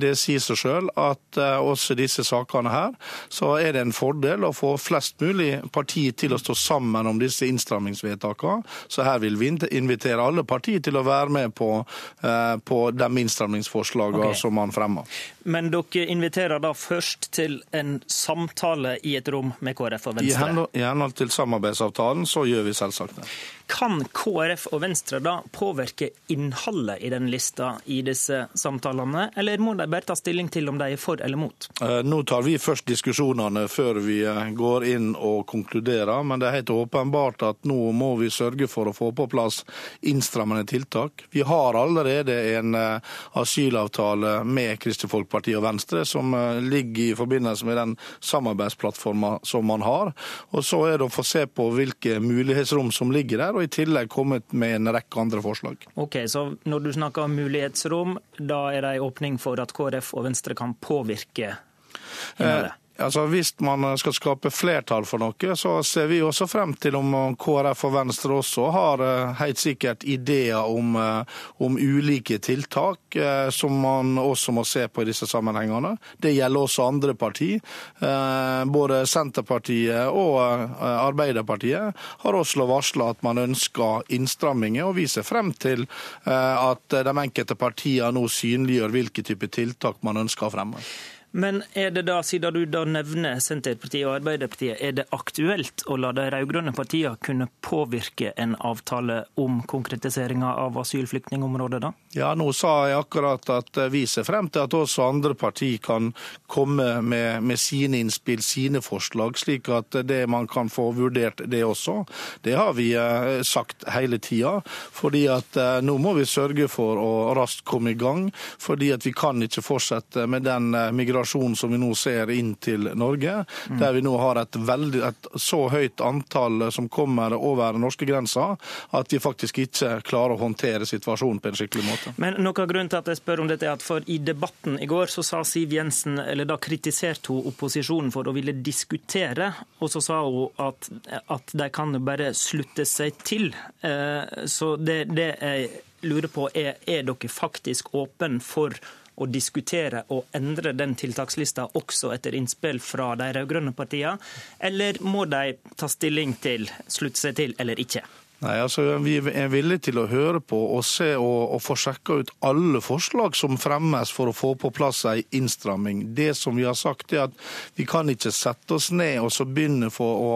det sier seg sjøl at også disse sakene her, så er det en fordel å få flest mulig partier til å stå sammen om disse innstrammingsvedtakene. Så her vil vi invitere alle partier til å være med på, eh, på de innstrammingsforslagene okay. som man fremmer. Men dere inviterer da først til en samtale i et rom med KrF og Venstre? I henhold til samarbeidsavtalen så gjør vi selvsagt det. Kan KrF og Venstre da påvirke innholdet i den lista i disse samtalene, eller må de bare ta stilling til om de er for eller mot? Eh, nå tar vi først diskusjonene før vi eh, går inn og konkluderer, men det er helt åpenbart at nå må vi sørge for å få på plass innstrammende tiltak. Vi har allerede en eh, asylavtale med Kristelig Folkeparti og Venstre som ligger i forbindelse med den samarbeidsplattforma som man har. Og Så er det å få se på hvilke mulighetsrom som ligger der og i tillegg kommet med en rekke andre forslag. Ok, Så når du snakker om mulighetsrom, da er det en åpning for at KrF og Venstre kan påvirke innholdet? Altså, Hvis man skal skape flertall for noe, så ser vi også frem til om KrF og Venstre også har eh, helt sikkert ideer om, eh, om ulike tiltak eh, som man også må se på i disse sammenhengene. Det gjelder også andre partier. Både Senterpartiet og Arbeiderpartiet har også varsla at man ønsker innstramminger, og vi ser frem til at de enkelte partiene nå synliggjør hvilke type tiltak man ønsker å fremme. Men er det da, siden du da nevner Senterpartiet og Arbeiderpartiet, er det aktuelt å la de rød-grønne partiene kunne påvirke en avtale om konkretiseringa av asylflyktningområdet, da? Ja, nå sa jeg akkurat at vi ser frem til at også andre partier kan komme med, med sine innspill, sine forslag, slik at det man kan få vurdert det også. Det har vi eh, sagt hele tida. fordi at eh, nå må vi sørge for å raskt komme i gang. fordi at vi kan ikke fortsette med den eh, migrasjonen migrasjon som vi nå ser inn til Norge, mm. der vi nå har et, veldig, et så høyt antall som kommer over norske grenser, at vi faktisk ikke klarer å håndtere situasjonen på en skikkelig måte. Men noe av grunnen til at jeg spør om dette er at for I debatten i går så sa Siv Jensen, eller da kritiserte hun opposisjonen for å ville diskutere, og så sa hun at, at de kan bare slutte seg til. Eh, så det, det jeg lurer på er, er dere faktisk åpne for å diskutere og endre den tiltakslista også etter innspill fra de rød-grønne partiene, eller må de ta stilling til, slutte seg til eller ikke? Nei, altså Vi er villige til å høre på og se og, og få sjekka ut alle forslag som fremmes for å få på plass ei innstramming. Det som vi har sagt er at Vi kan ikke sette oss ned og så begynne for å,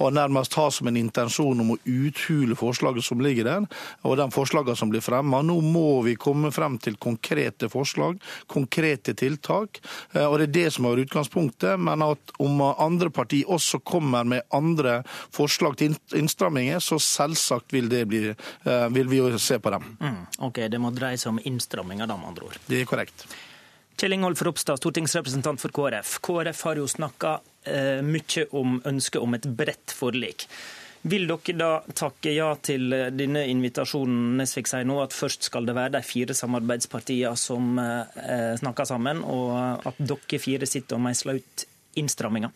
å nærmest ha som en intensjon om å uthule forslaget som ligger der, og de forslagene som blir fremma. Nå må vi komme frem til konkrete forslag, konkrete tiltak. Eh, og Det er det som er utgangspunktet. Men at om andre partier også kommer med andre forslag til innstramminger, så selvsagt selvsagt vil, det bli, eh, vil vi jo se på dem. Mm, ok, Det må dreie seg om innstramminger, da, med andre ord. Det er korrekt. Kjell Ingolf Ropstad, stortingsrepresentant for KrF. KrF har jo snakka eh, mye om ønsket om et bredt forlik. Vil dere da takke ja til eh, denne invitasjonen Nesvik sier nå, at først skal det være de fire samarbeidspartiene som eh, snakker sammen, og at dere fire sitter og meisler ut innstramminger?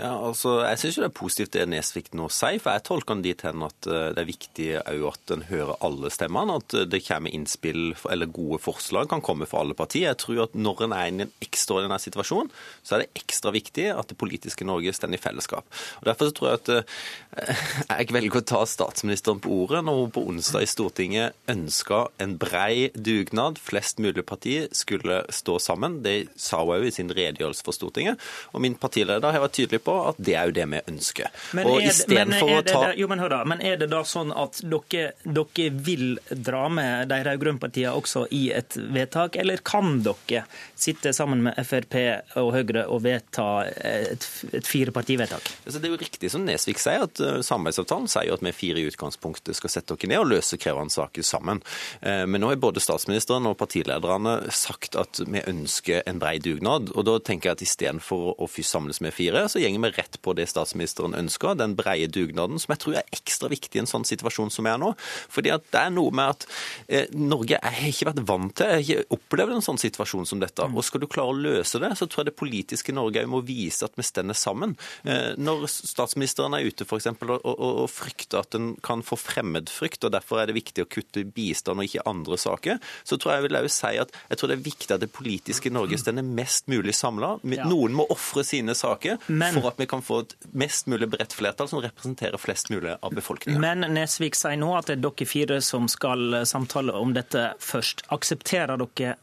Ja, altså, Jeg syns det er positivt det Nesvik nå sier, for jeg tolker han dit hen at eh, det er viktig at en hører alle stemmene. At eh, det kommer innspill eller gode forslag kan komme fra alle partier. Jeg tror at når en er i en ekstraordinær situasjon, så er det ekstra viktig at det politiske Norge står i fellesskap. Og Derfor så tror jeg at eh, [laughs] jeg velger å ta statsministeren på ordet når hun på onsdag i Stortinget ønska en brei dugnad. Flest mulig partier skulle stå sammen. Det sa hun òg i sin redegjørelse for Stortinget. Og min partileder har vært tydelige på at det er jo det vi ønsker. Men og istedenfor å det, ta jo, men, hør da, men er det da sånn at dere, dere vil dra med de rød-grønne partiene også i et vedtak, eller kan dere sitte sammen med Frp og Høyre og vedta et, et firepartivedtak? Altså, det er jo riktig som Nesvik sier, at uh, samarbeidsavtalen sier jo at vi fire i utgangspunktet skal sette oss ned og løse krevende saker sammen. Uh, men nå har både statsministeren og partilederne sagt at vi ønsker en bred dugnad. og da tenker jeg at Istedenfor å først samles med fire, så gjenger vi rett på det statsministeren ønsker, den breie dugnaden, som jeg tror er ekstra viktig i en sånn situasjon som vi er nå. Fordi at det er noe med at eh, Norge jeg har ikke vært vant til, jeg har ikke opplevd en sånn situasjon som dette. Og skal du klare å løse det, så tror jeg det politiske Norge må vise at vi stender sammen. Eh, når statsministeren er ute for eksempel, og, og, og frykter at en kan få fremmedfrykt, og derfor er det viktig å kutte bistand og ikke andre saker, så tror jeg jeg vil også si at jeg tror det er viktig at det politiske Norge stender mest mulig samla. Noen må ofre sine saker Men- for at vi kan få et mest mulig bredt flertall som representerer flest mulig av befolkningen. Men Nesvik sier nå at det er dere fire som skal samtale om dette først. Aksepterer dere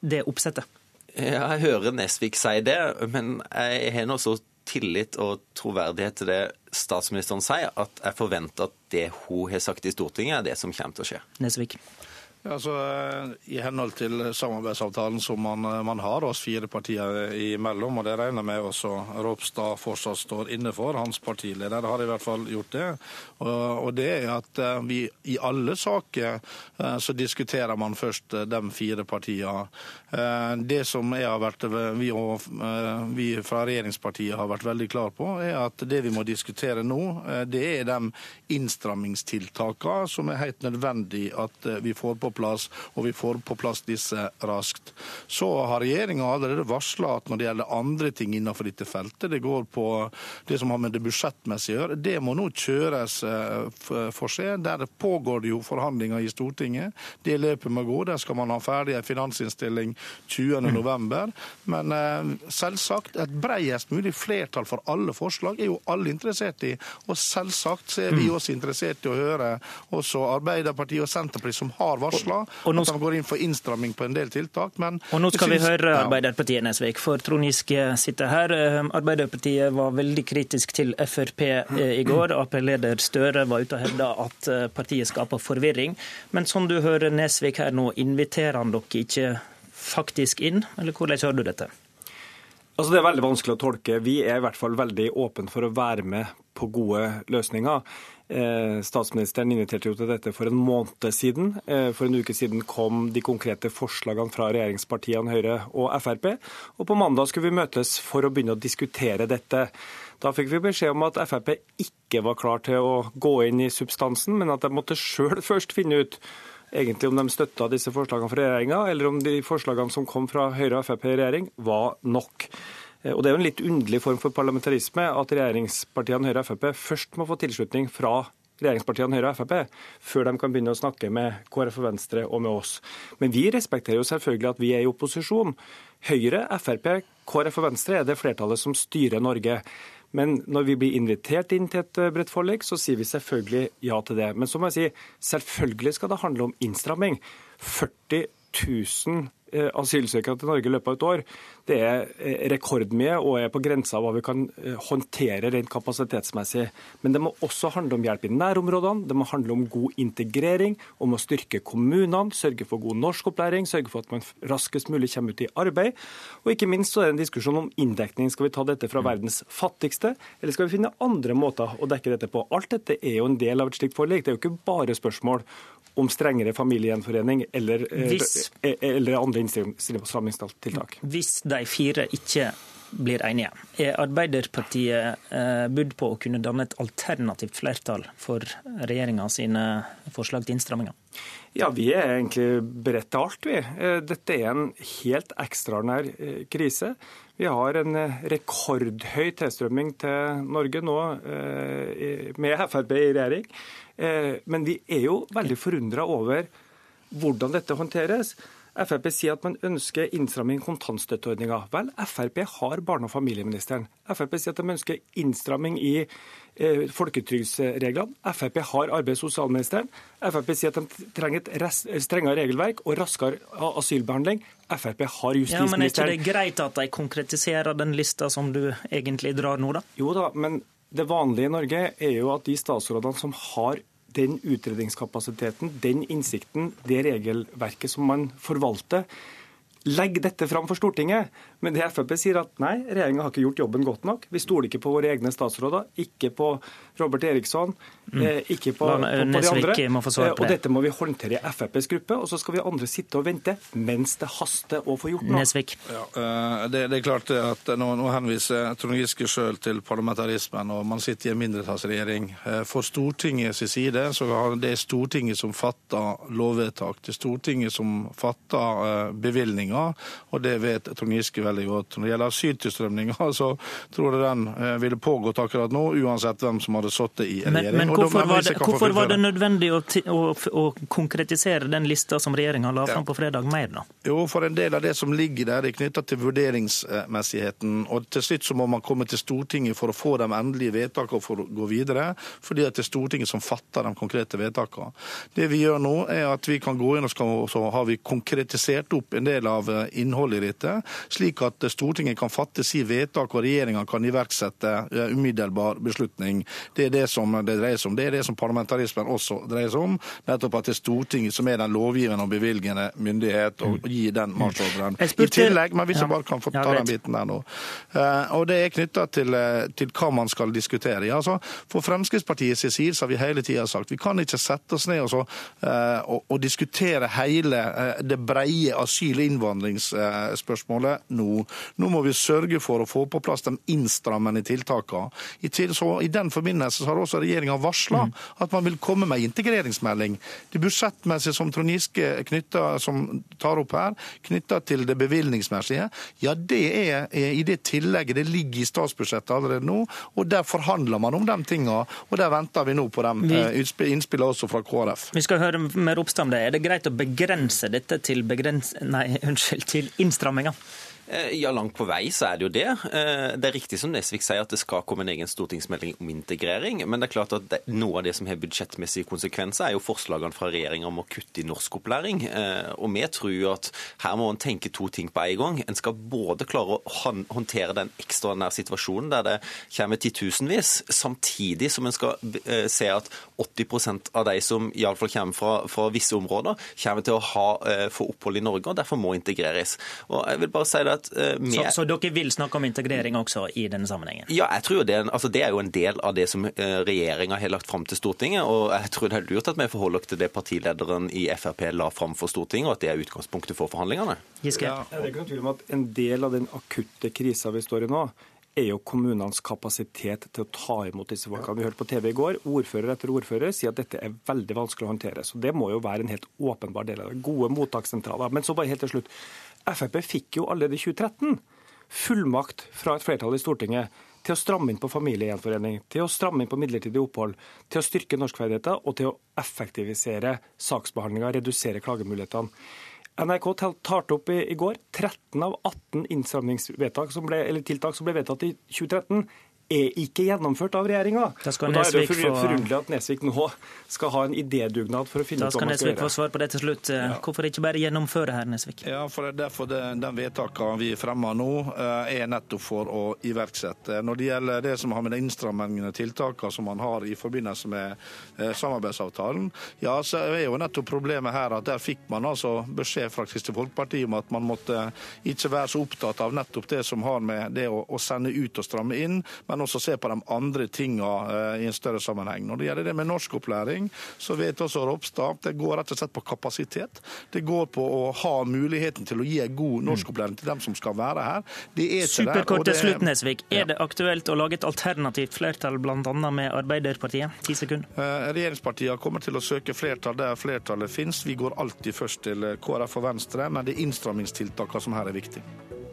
det oppsettet? Jeg hører Nesvik si det, men jeg har nå så tillit og troverdighet til det statsministeren sier, at jeg forventer at det hun har sagt i Stortinget, er det som kommer til å skje. Nesvik. Altså, eh, I henhold til samarbeidsavtalen som man, eh, man har oss fire partier imellom, og det regner med også Ropstad fortsatt står inne for, hans partileder har i hvert fall gjort det, og, og det er at eh, vi i alle saker så diskuterer man først de fire partiene. Det som vært, vi, og, vi fra regjeringspartiet har vært veldig klar på, er at det vi må diskutere nå, det er de innstrammingstiltakene som er helt nødvendig at vi får på plass, og vi får på plass disse raskt. Så har regjeringa allerede varsla at når det gjelder andre ting innenfor dette feltet, det går på det som har med det budsjettmessige å gjøre, det må nå kjøres eh, for seg. Der pågår det jo forhandlinger i Stortinget. Det løpet må gå. Der skal man ha ferdig en finansinnstilling 20.11. Men eh, selvsagt, et bredest mulig flertall for alle forslag er jo alle interessert i. Og selvsagt så er vi også interessert i å høre også Arbeiderpartiet og Senterpartiet, som har varsla og nå at de går inn for innstramming på en del tiltak. Men Og nå skal vi høre. Arbeiderpartiet, Nesvik, for Trond Giske sitter her. Eh, Arbeiderpartiet var veldig kritisk til Frp eh, i går. Ap-leder Støre var ute og hevda at eh, partiet skaper forvirring. Men som du hører Nesvik her nå, inviterer han dere ikke faktisk inn, eller hvordan hører du dette? Altså Det er veldig vanskelig å tolke. Vi er i hvert fall veldig åpne for å være med på gode løsninger. Eh, Statsministeren inviterte jo til dette for en måned siden. Eh, For en uke siden kom de konkrete forslagene fra regjeringspartiene Høyre og Frp. Og på mandag skulle vi møtes for å begynne å diskutere dette. Da fikk vi beskjed om at Frp ikke var klar til å gå inn i substansen, men at de måtte sjøl [laughs] først finne ut egentlig om de støtta disse forslagene fra regjeringa, eller om de forslagene som kom fra Høyre og Frp i regjering, var nok. Eh, Og Det er jo en litt underlig form for parlamentarisme at regjeringspartiene Høyre og Frp først må få tilslutning fra regjeringspartiene Høyre og Frp før de kan begynne å snakke med KrF og Venstre og med oss. Men vi respekterer jo selvfølgelig at vi er i opposisjon. Høyre, Frp, KrF og Venstre er det flertallet som styrer Norge. Men når vi blir invitert inn til et eh, bredt forlik, så sier vi selvfølgelig ja til det. Men så må jeg si, selvfølgelig skal det handle om innstramming. 40 000 eh, asylsøkere til Norge i løpet av et år. Det er eh, rekordmye og er på grensa av hva vi kan eh, håndtere rent kapasitetsmessig. Men det må også handle om hjelp i nærområdene, det må handle om god integrering, om å styrke kommunene, sørge for god norskopplæring, sørge for at man raskest mulig kommer ut i arbeid. Og ikke minst så er det en diskusjon om inndekning. Skal vi ta dette fra verdens fattigste, eller skal vi finne andre måter å dekke dette på? Alt dette er jo en del av et slikt forlik. Det er jo ikke bare spørsmål om strengere familiegjenforening eller, eh, Hvis- eller andre innstrammingstiltak. Hvis de fire ikke blir enige, er Arbeiderpartiet eh, budd på å kunne danne et alternativt flertall for regjeringa sine forslag til innstramminger? Ja, vi er egentlig beredt til alt, vi. Eh, Dette er en helt ekstraordinær eh, krise. Vi har en eh, rekordhøy tilstrømming til Norge nå med Frp i regjering. Men vi er jo veldig forundra over hvordan dette håndteres. Frp sier at man ønsker innstramming i kontantstøtteordninga. Vel, Frp har barne- og familieministeren. Frp sier at de ønsker innstramming i eh, folketrygdsreglene. Frp har arbeids- og sosialministeren. Frp sier at de trenger et strengere regelverk og raskere asylbehandling. Frp har justisministeren. Ja, men Er ikke det greit at de konkretiserer den lista som du egentlig drar nå, da? Jo da, men det vanlige i Norge er jo at de statsrådene som har den utredningskapasiteten, den innsikten, det regelverket som man forvalter, Legg dette fram for Stortinget. Men det Frp sier at nei, regjeringa har ikke gjort jobben godt nok. Vi stoler ikke på våre egne statsråder, ikke på Robert Eriksson, mm. Eh, ikke på, på, på, de andre. Eh, og dette må vi håndtere i FrPs gruppe, og så skal vi andre sitte og vente mens det haster å få gjort noe. Nesvik. Ja, eh, det, det, er klart at nå, nå henviser Trond Giske sjøl til parlamentarismen, og man sitter i en mindretallsregjering. For Stortingets side så har det Stortinget som fatter lovvedtak. Det er Stortinget som fatter bevilgninger, og det vet Trond Giske veldig godt. Når det gjelder asyltilstrømninga, [laughs] så tror jeg den eh, ville pågått akkurat nå, uansett hvem som hadde sittet i regjering. Men, men hvorfor, var det, hvorfor var det, nødvendig å, å, å, konkretisere den lista som regjeringa la fram på fredag, mer, da? Jo, for en del av det som ligger der, er knytta til vurderingsmessigheten. Og til slutt så må man komme til Stortinget for å få de endelige vedtakene for å gå videre, fordi det er Stortinget som fatter de konkrete vedtakene. Det vi gjør nå, er at vi kan gå inn og så har vi konkretisert opp en del av eh, innholdet i dette, slik slik at Stortinget kan fatte si vedtak og regjeringa kan iverksette umiddelbar beslutning. Det er det som det dreier seg om. Det er det som parlamentarismen også dreier seg om. Nettopp at det er Stortinget som er den lovgivende og bevilgende myndighet, og mm. gir den marsjordren. I tillegg, men hvis jeg bare kan få ta den biten der nå. Eh, og det er knytta til, eh, til, hva man skal diskutere. Ja, altså, for Fremskrittspartiets side har vi hele tida sagt vi kan ikke sette oss ned og, så, eh, og, og diskutere hele det breie asyl- og innvandringsspørsmålet nå nå. Nå må vi sørge for å få på plass de innstrammende tiltakene. I, til, I den forbindelse har også regjeringa varsla mm. at man vil komme med integreringsmelding. Det budsjettmessige som Trond Giske knytter, som tar opp her, knytta til det bevilgningsmessige, ja det er, i det tillegget. Det ligger i statsbudsjettet allerede nå, og der forhandler man om de tinga. Og der venter vi nå på de eh, innspillene også fra KrF. Vi skal høre mer Ropstad om det. Er det greit å begrense dette til, begrens... Nei, [laughs] unnskyld, til innstramminger? Eh, ja, langt på vei så er det jo det. Eh, det er riktig som Nesvik sier at det skal komme en egen stortingsmelding om integrering. Men det er klart at noe av det som har budsjettmessige konsekvenser, er jo forslagene fra regjeringa om å kutte i norskopplæring. Eh, og vi tror at her må en tenke to ting på en gang. En skal både klare å håndtere den ekstraordinære situasjonen der det kommer titusenvis, samtidig som en skal se at 80% av de som iallfall kommer fra, fra visse områder, kommer til å ha, få opphold i Norge og derfor må integreres. Og jeg vil bare si det at uh, med... så, så, dere vil snakke om integrering også i denne sammenhengen? Ja, jeg tror det, altså det er jo en del av det som uh, regjeringa har lagt fram til Stortinget. Og jeg tror det er lurt at vi forholder oss til det partilederen i Frp la fram for Stortinget, og at det er utgangspunktet for forhandlingene. Giske? Ja, det er ikke noen tvil om at En del av den akutte krisa vi står i nå, er jo kommunenes kapasitet til å ta imot disse folkene. Vi hørte på TV i går, ordfører etter ordfører sier at dette er veldig vanskelig å håndtere. Så det må jo være en helt åpenbar del av det. Gode mottakssentraler. Men så bare helt til slutt. Frp fikk jo allerede i 2013 fullmakt fra et flertall i Stortinget til å stramme inn på familiegjenforening, til å stramme inn på midlertidig opphold, til å styrke norskferdigheter og til å effektivisere saksbehandlinga, redusere klagemulighetene. NRK talte opp i, går 13 av 18 innstramningstiltak som ble vedtatt i 2013 er ikke gjennomført av regjeringa. Da, da er det jo forunderlig at Nesvik nå skal ha en idédugnad for å finne ut hva man skal gjøre. Da skal Nesvik få svar på det til slutt. Ja. Hvorfor ikke bare gjennomføre her, Nesvik? Ja, for det er derfor det, Den vedtakene vi fremmer nå, eh, er nettopp for å iverksette. Når det gjelder det som har med de innstrammende tiltakene som man har i forbindelse med eh, samarbeidsavtalen, ja, så er jo nettopp problemet her at der fikk man altså beskjed fra Kristelig Folkeparti om at man måtte ikke være så opptatt av nettopp det som har med det å, å sende ut og stramme inn. men men også se på de andre tinga eh, i en større sammenheng. Når det gjelder det med norskopplæring, så vet også Ropstad det går rett og slett på kapasitet. Det går på å ha muligheten til å gi god norskopplæring til dem som skal være her. Det er Superkort til slutt, Nesvik. Er det aktuelt å lage et alternativt flertall, bl.a. med Arbeiderpartiet? Ti sekunder. Eh, regjeringspartiene kommer til å søke flertall der flertallet finnes. Vi går alltid først til KrF og Venstre, men det er innstrammingstiltakene som her er viktige.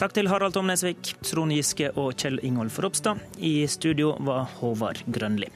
Takk til Harald Tom Nesvik, Trond Giske og Kjell Ingolf Ropstad. I studio var Håvard Grønli.